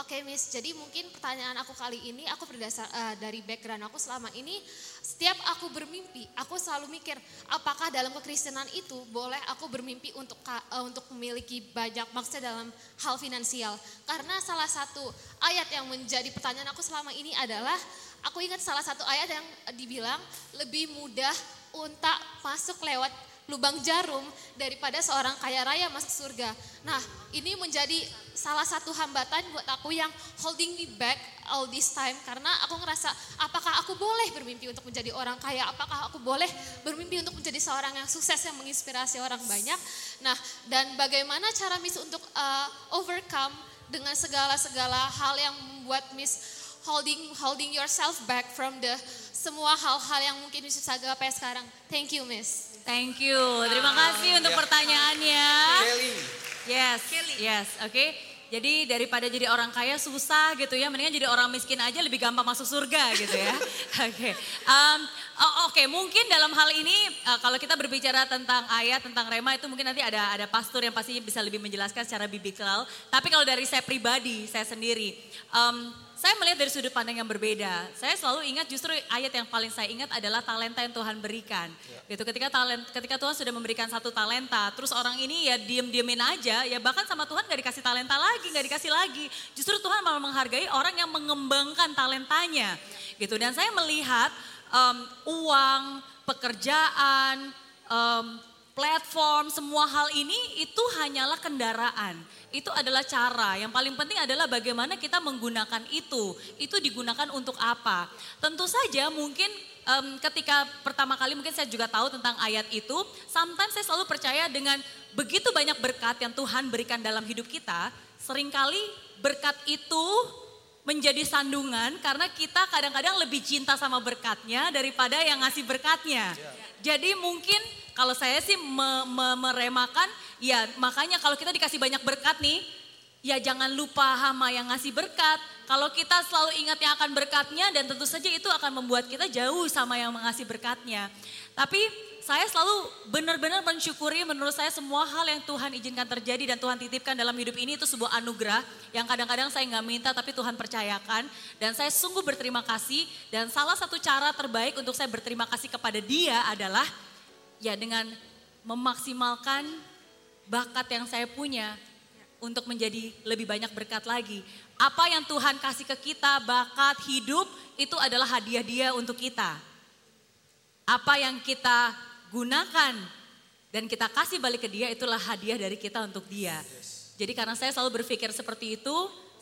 Oke Miss, jadi mungkin pertanyaan aku kali ini, aku berdasar uh, dari background aku selama ini, setiap aku bermimpi, aku selalu mikir, apakah dalam kekristenan itu boleh aku bermimpi untuk uh, untuk memiliki banyak maksudnya dalam hal finansial? Karena salah satu ayat yang menjadi pertanyaan aku selama ini adalah, aku ingat salah satu ayat yang dibilang lebih mudah unta masuk lewat lubang jarum daripada seorang kaya raya masuk surga. Nah, ini menjadi salah satu hambatan buat aku yang holding me back all this time karena aku ngerasa apakah aku boleh bermimpi untuk menjadi orang kaya? Apakah aku boleh bermimpi untuk menjadi seorang yang sukses yang menginspirasi orang banyak? Nah, dan bagaimana cara Miss untuk uh, overcome dengan segala-segala hal yang membuat Miss holding holding yourself back from the semua hal-hal yang mungkin bisa saya gapai sekarang. Thank you, Miss. Thank you. Terima kasih untuk Ya. pertanyaannya. Kelly. Yes. Yes, oke. Jadi daripada jadi orang kaya susah gitu ya, mendingan jadi orang miskin aja lebih gampang masuk surga gitu ya. [laughs] Oke. Um, oh, Oke, mungkin dalam hal ini uh, kalau kita berbicara tentang ayat tentang rema itu mungkin nanti ada ada pastor yang pastinya bisa lebih menjelaskan secara biblikal. Tapi kalau dari saya pribadi, saya sendiri, um, saya melihat dari sudut pandang yang berbeda. Saya selalu ingat justru ayat yang paling saya ingat adalah talenta yang Tuhan berikan. Gitu ketika talent ketika Tuhan sudah memberikan satu talenta, terus orang ini ya diem-diemin aja, ya bahkan sama Tuhan gak dikasih talenta lagi, gak dikasih lagi. Justru Tuhan malah menghargai orang yang mengembangkan talentanya. Gitu dan saya melihat em, uang, pekerjaan, em, platform, semua hal ini itu hanyalah kendaraan. Itu adalah cara. Yang paling penting adalah bagaimana kita menggunakan itu. Itu digunakan untuk apa? Tentu saja mungkin em, ketika pertama kali mungkin saya juga tahu tentang ayat itu. Sometimes saya selalu percaya dengan begitu banyak berkat yang Tuhan berikan dalam hidup kita. Seringkali berkat itu menjadi sandungan karena kita kadang-kadang lebih cinta sama berkatnya daripada yang ngasih berkatnya. Jadi mungkin kalau saya sih me- me- meremakan, ya makanya kalau kita dikasih banyak berkat nih, ya jangan lupa hama yang ngasih berkat. Kalau kita selalu ingat yang akan berkatnya dan tentu saja itu akan membuat kita jauh sama yang mengasih berkatnya. Tapi saya selalu benar-benar mensyukuri menurut saya semua hal yang Tuhan izinkan terjadi dan Tuhan titipkan dalam hidup ini itu sebuah anugerah yang kadang-kadang saya nggak minta tapi Tuhan percayakan dan saya sungguh berterima kasih dan salah satu cara terbaik untuk saya berterima kasih kepada dia adalah ya dengan memaksimalkan bakat yang saya punya untuk menjadi lebih banyak berkat lagi. Apa yang Tuhan kasih ke kita, bakat hidup itu adalah hadiah dia untuk kita. Apa yang kita gunakan dan kita kasih balik ke dia itulah hadiah dari kita untuk dia. Jadi karena saya selalu berpikir seperti itu,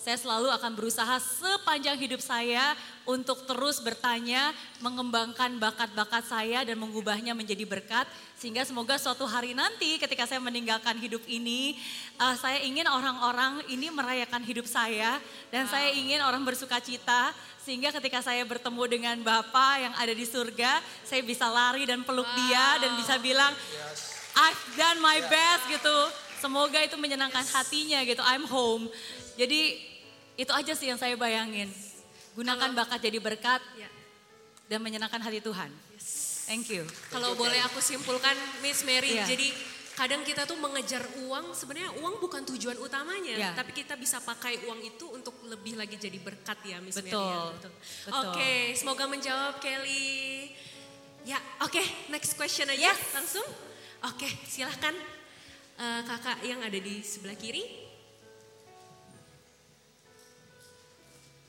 saya selalu akan berusaha sepanjang hidup saya untuk terus bertanya, mengembangkan bakat-bakat saya dan mengubahnya menjadi berkat. Sehingga semoga suatu hari nanti ketika saya meninggalkan hidup ini, uh, saya ingin orang-orang ini merayakan hidup saya. Dan saya ingin orang bersuka cita sehingga ketika saya bertemu dengan Bapa yang ada di surga, saya bisa lari dan peluk dia dan bisa bilang, I've done my best gitu. Semoga itu menyenangkan hatinya gitu. I'm home. Jadi itu aja sih yang saya bayangin. Gunakan bakat jadi berkat dan menyenangkan hati Tuhan. Thank you. Kalau boleh aku simpulkan Miss Mary, Iya. jadi kadang kita tuh mengejar uang, sebenarnya uang bukan tujuan utamanya, Iya. tapi kita bisa pakai uang itu untuk lebih lagi jadi berkat ya Miss Mary. Betul, ya. betul. Oke, semoga menjawab Kelly. Ya, oke, next question aja langsung. Oke, silahkan eh, kakak yang ada di sebelah kiri.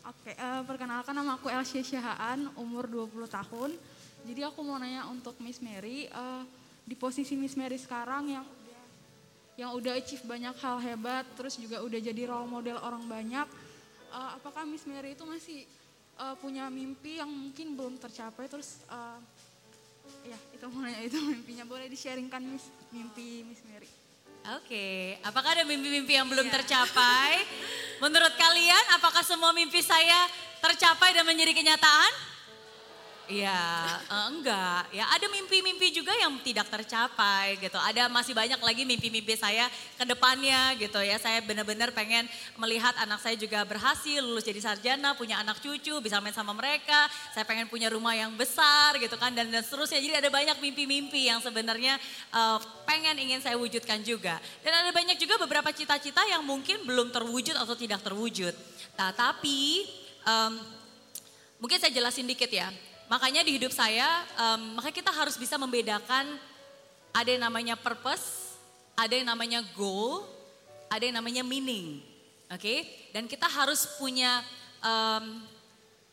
Oke, eh, perkenalkan nama aku Elsie Syahaan, umur 20 tahun. Jadi aku mau nanya untuk Miss Mary, eh, di posisi Miss Mary sekarang yang yang udah achieve banyak hal hebat, terus juga udah jadi role model orang banyak, eh, apakah Miss Mary itu masih eh, punya mimpi yang mungkin belum tercapai? Terus, eh, ya itu mau nanya itu mimpinya, boleh di-sharingkan Miss, mimpi Miss Mary? Oke, apakah ada mimpi-mimpi yang belum tercapai? [laughs] Menurut kalian, apakah semua mimpi saya tercapai dan menjadi kenyataan? Iya, eh, enggak. Ya, ada mimpi-mimpi juga yang tidak tercapai gitu. Ada masih banyak lagi mimpi-mimpi saya ke depannya gitu ya. Saya benar-benar pengen melihat anak saya juga berhasil lulus jadi sarjana, punya anak cucu, bisa main sama mereka. Saya pengen punya rumah yang besar gitu kan dan, dan seterusnya. Jadi ada banyak mimpi-mimpi yang sebenarnya eh, pengen ingin saya wujudkan juga. Dan ada banyak juga beberapa cita-cita yang mungkin belum terwujud atau tidak terwujud. Nah, tapi em, mungkin saya jelasin dikit ya. Makanya di hidup saya, em, makanya kita harus bisa membedakan ada yang namanya purpose, ada yang namanya goal, ada yang namanya meaning. Oke, dan kita harus punya em,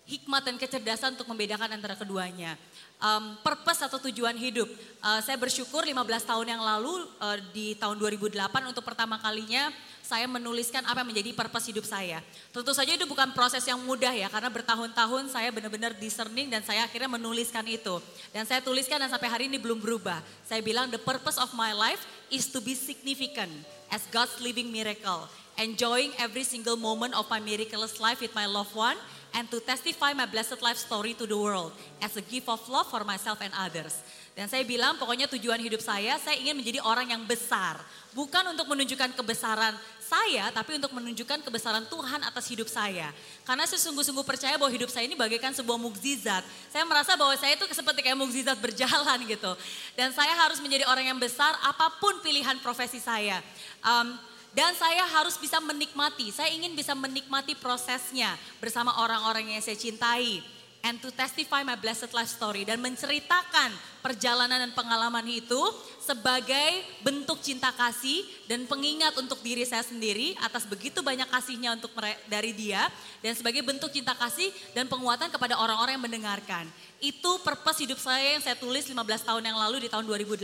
hikmat dan kecerdasan untuk membedakan antara keduanya. Em, purpose atau tujuan hidup. Eh, saya bersyukur 15 tahun yang lalu eh, di tahun 2008 untuk pertama kalinya saya menuliskan apa yang menjadi purpose hidup saya. Tentu saja itu bukan proses yang mudah ya karena bertahun-tahun saya benar-benar discerning dan saya akhirnya menuliskan itu. Dan saya tuliskan dan sampai hari ini belum berubah. Saya bilang the purpose of my life is to be significant as God's living miracle. Enjoying every single moment of my miraculous life with my loved one and to testify my blessed life story to the world as a gift of love for myself and others. Dan saya bilang pokoknya tujuan hidup saya, saya ingin menjadi orang yang besar. Bukan untuk menunjukkan kebesaran saya, tapi untuk menunjukkan kebesaran Tuhan atas hidup saya. Karena saya sungguh-sungguh percaya bahwa hidup saya ini bagaikan sebuah mukjizat. Saya merasa bahwa saya itu seperti kayak mukjizat berjalan [laughs] gitu. Dan saya harus menjadi orang yang besar apa pun pilihan profesi saya. Um, dan saya harus bisa menikmati, saya ingin bisa menikmati prosesnya bersama orang-orang yang saya cintai. And to testify my blessed life story dan menceritakan perjalanan dan pengalaman itu sebagai bentuk cinta kasih dan pengingat untuk diri saya sendiri atas begitu banyak kasihnya untuk dari dia dan sebagai bentuk cinta kasih dan penguatan kepada orang-orang yang mendengarkan. Itu purpose hidup saya yang saya tulis 15 tahun yang lalu di tahun 2008.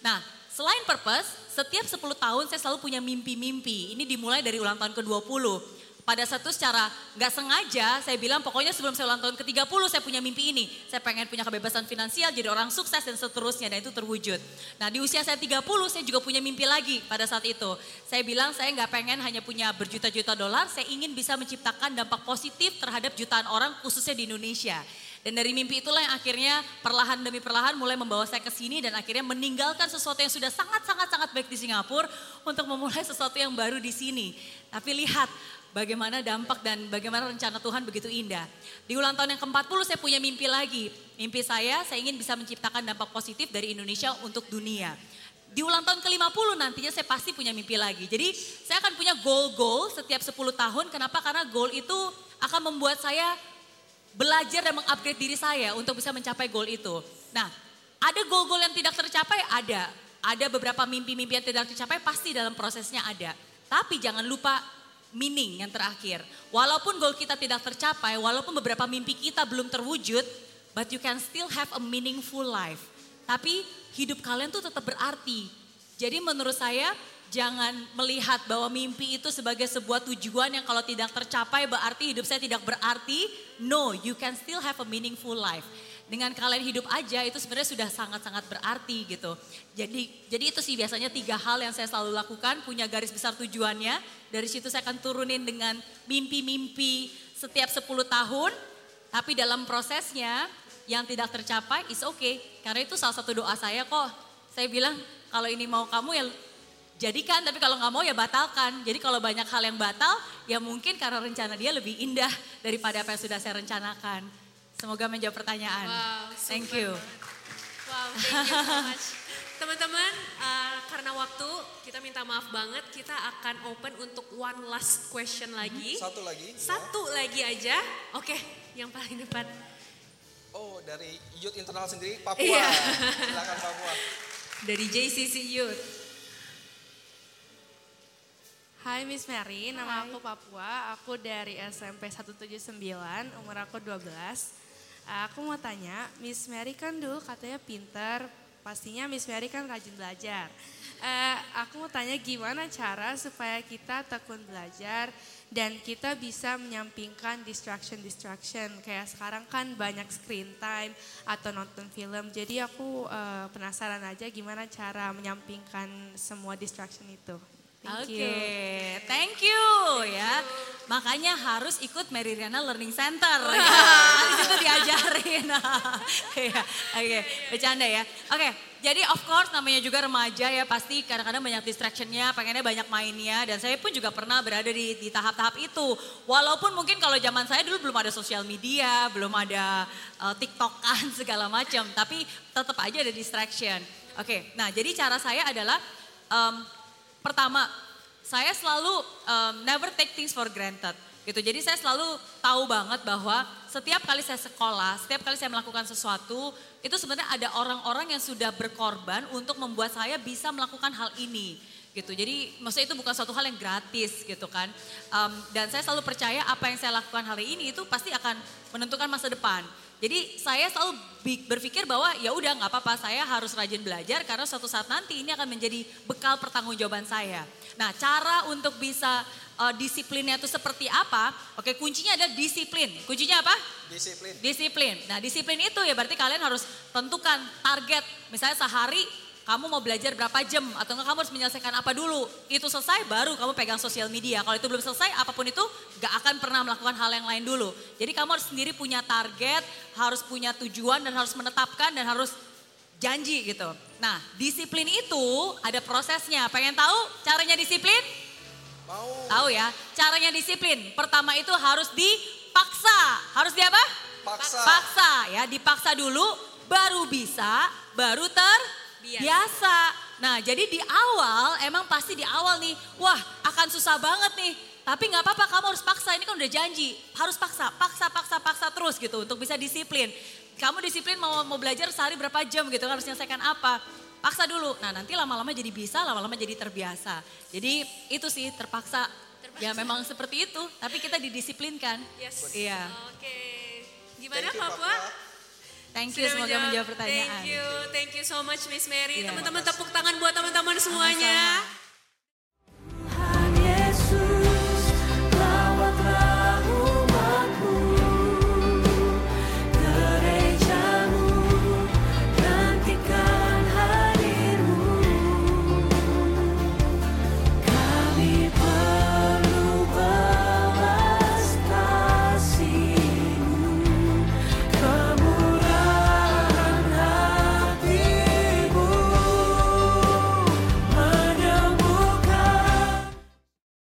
Nah, Selain purpose, setiap 10 tahun saya selalu punya mimpi-mimpi. Ini dimulai dari ulang tahun ke-20. Pada satu secara nggak sengaja saya bilang pokoknya sebelum saya ulang tahun ke-30 saya punya mimpi ini. Saya pengen punya kebebasan finansial, jadi orang sukses dan seterusnya dan itu terwujud. Nah di usia saya 30 saya juga punya mimpi lagi pada saat itu. Saya bilang saya nggak pengen hanya punya berjuta-juta dolar, saya ingin bisa menciptakan dampak positif terhadap jutaan orang khususnya di Indonesia. Dan dari mimpi itulah yang akhirnya perlahan demi perlahan mulai membawa saya ke sini dan akhirnya meninggalkan sesuatu yang sudah sangat-sangat-sangat baik di Singapura untuk memulai sesuatu yang baru di sini. Tapi lihat bagaimana dampak dan bagaimana rencana Tuhan begitu indah. Di ulang tahun yang ke-40 saya punya mimpi lagi. Mimpi saya, saya ingin bisa menciptakan dampak positif dari Indonesia untuk dunia. Di ulang tahun ke-50 nantinya saya pasti punya mimpi lagi. Jadi saya akan punya goal-goal setiap 10 tahun. Kenapa? Karena goal itu akan membuat saya belajar dan mengupgrade diri saya untuk bisa mencapai goal itu. Nah, ada goal-goal yang tidak tercapai? Ada. Ada beberapa mimpi-mimpi yang tidak tercapai pasti dalam prosesnya ada. Tapi jangan lupa meaning yang terakhir. Walaupun goal kita tidak tercapai, walaupun beberapa mimpi kita belum terwujud, but you can still have a meaningful life. Tapi hidup kalian tuh tetap berarti. Jadi menurut saya jangan melihat bahwa mimpi itu sebagai sebuah tujuan yang kalau tidak tercapai berarti hidup saya tidak berarti. No, you can still have a meaningful life. Dengan kalian hidup aja itu sebenarnya sudah sangat-sangat berarti gitu. Jadi jadi itu sih biasanya tiga hal yang saya selalu lakukan, punya garis besar tujuannya. Dari situ saya akan turunin dengan mimpi-mimpi setiap 10 tahun. Tapi dalam prosesnya yang tidak tercapai is okay. Karena itu salah satu doa saya kok. Saya bilang kalau ini mau kamu ya jadikan tapi kalau nggak mau ya batalkan. Jadi kalau banyak hal yang batal ya mungkin karena rencana dia lebih indah [laughs] daripada apa yang sudah saya rencanakan. Semoga menjawab pertanyaan. Wow, thank super you. Wow, thank you so much. [laughs] Teman-teman, uh, karena waktu kita minta maaf banget, kita akan open untuk one last question lagi. Satu lagi. ya. Satu lagi aja. Oke, yang paling depan. Oh, dari Youth Internal sendiri Papua. Iya. Silakan [laughs] Papua. Dari JCC Youth. Hai Miss Mary, nama aku Papua, aku dari SMP 179, umur aku 12. Aku mau tanya, Miss Mary kan dulu katanya pinter, pastinya Miss Mary kan rajin belajar. Eh, aku mau tanya gimana cara supaya kita tekun belajar dan kita bisa menyampingkan distraction-distraction. Kayak sekarang kan banyak screen time atau nonton film, jadi aku eh, penasaran aja gimana cara menyampingkan semua distraction itu. Oke, you. thank you ya. Makanya harus ikut Mary Riana Learning Center. [laughs] ya. Di situ diajarin. [laughs] Iya, Oke, bercanda ya. Oke, jadi of course namanya juga remaja ya pasti kadang-kadang banyak distractionnya, pengennya banyak mainnya. Dan saya pun juga pernah berada di, di tahap-tahap itu. Walaupun mungkin kalau zaman saya dulu belum ada sosial media, belum ada uh, TikTokan [laughs] segala macam. Tapi tetap aja ada distraction. Oke, nah jadi cara saya adalah em, pertama saya selalu um, never take things for granted gitu. Jadi saya selalu tahu banget bahwa setiap kali saya sekolah, setiap kali saya melakukan sesuatu, itu sebenarnya ada orang-orang yang sudah berkorban untuk membuat saya bisa melakukan hal ini gitu. Jadi maksudnya itu bukan suatu hal yang gratis gitu kan. Um, dan saya selalu percaya apa yang saya lakukan hari ini itu pasti akan menentukan masa depan. Jadi saya selalu berpikir bahwa ya udah nggak apa-apa saya harus rajin belajar karena suatu saat nanti ini akan menjadi bekal pertanggungjawaban saya. Nah cara untuk bisa uh, disiplinnya itu seperti apa? Oke kuncinya adalah disiplin. Kuncinya apa? Disiplin. Disiplin. Nah disiplin itu ya berarti kalian harus tentukan target. Misalnya sehari kamu mau belajar berapa jam atau enggak kamu harus menyelesaikan apa dulu. Itu selesai baru kamu pegang sosial media. Kalau itu belum selesai apa pun itu gak akan pernah melakukan hal yang lain dulu. Jadi kamu harus sendiri punya target, harus punya tujuan dan harus menetapkan dan harus janji gitu. Nah disiplin itu ada prosesnya. Pengen tahu caranya disiplin? Mau. Tahu ya, caranya disiplin. Pertama itu harus dipaksa. Harus di apa? Paksa. Paksa ya, dipaksa dulu baru bisa, baru terbiasa. Nah, jadi di awal emang pasti di awal nih, wah akan susah banget nih. Tapi nggak apa-apa, kamu harus paksa. Ini kan udah janji, harus paksa, paksa, paksa, paksa terus gitu untuk bisa disiplin. Kamu disiplin mau mau belajar sehari berapa jam gitu, harus menyelesaikan apa? Paksa dulu. Nah, nanti lama-lama jadi bisa, lama-lama jadi terbiasa. Jadi itu sih terpaksa. Ya memang seperti itu, tapi kita didisiplinkan. Yes. Iya. Oke. Gimana Thank you, Papua? Thank you, Sudah semoga menjawab pertanyaan. Thank you, thank you so much Miss Mary. Iya. Teman-teman tepuk tangan buat teman-teman semuanya.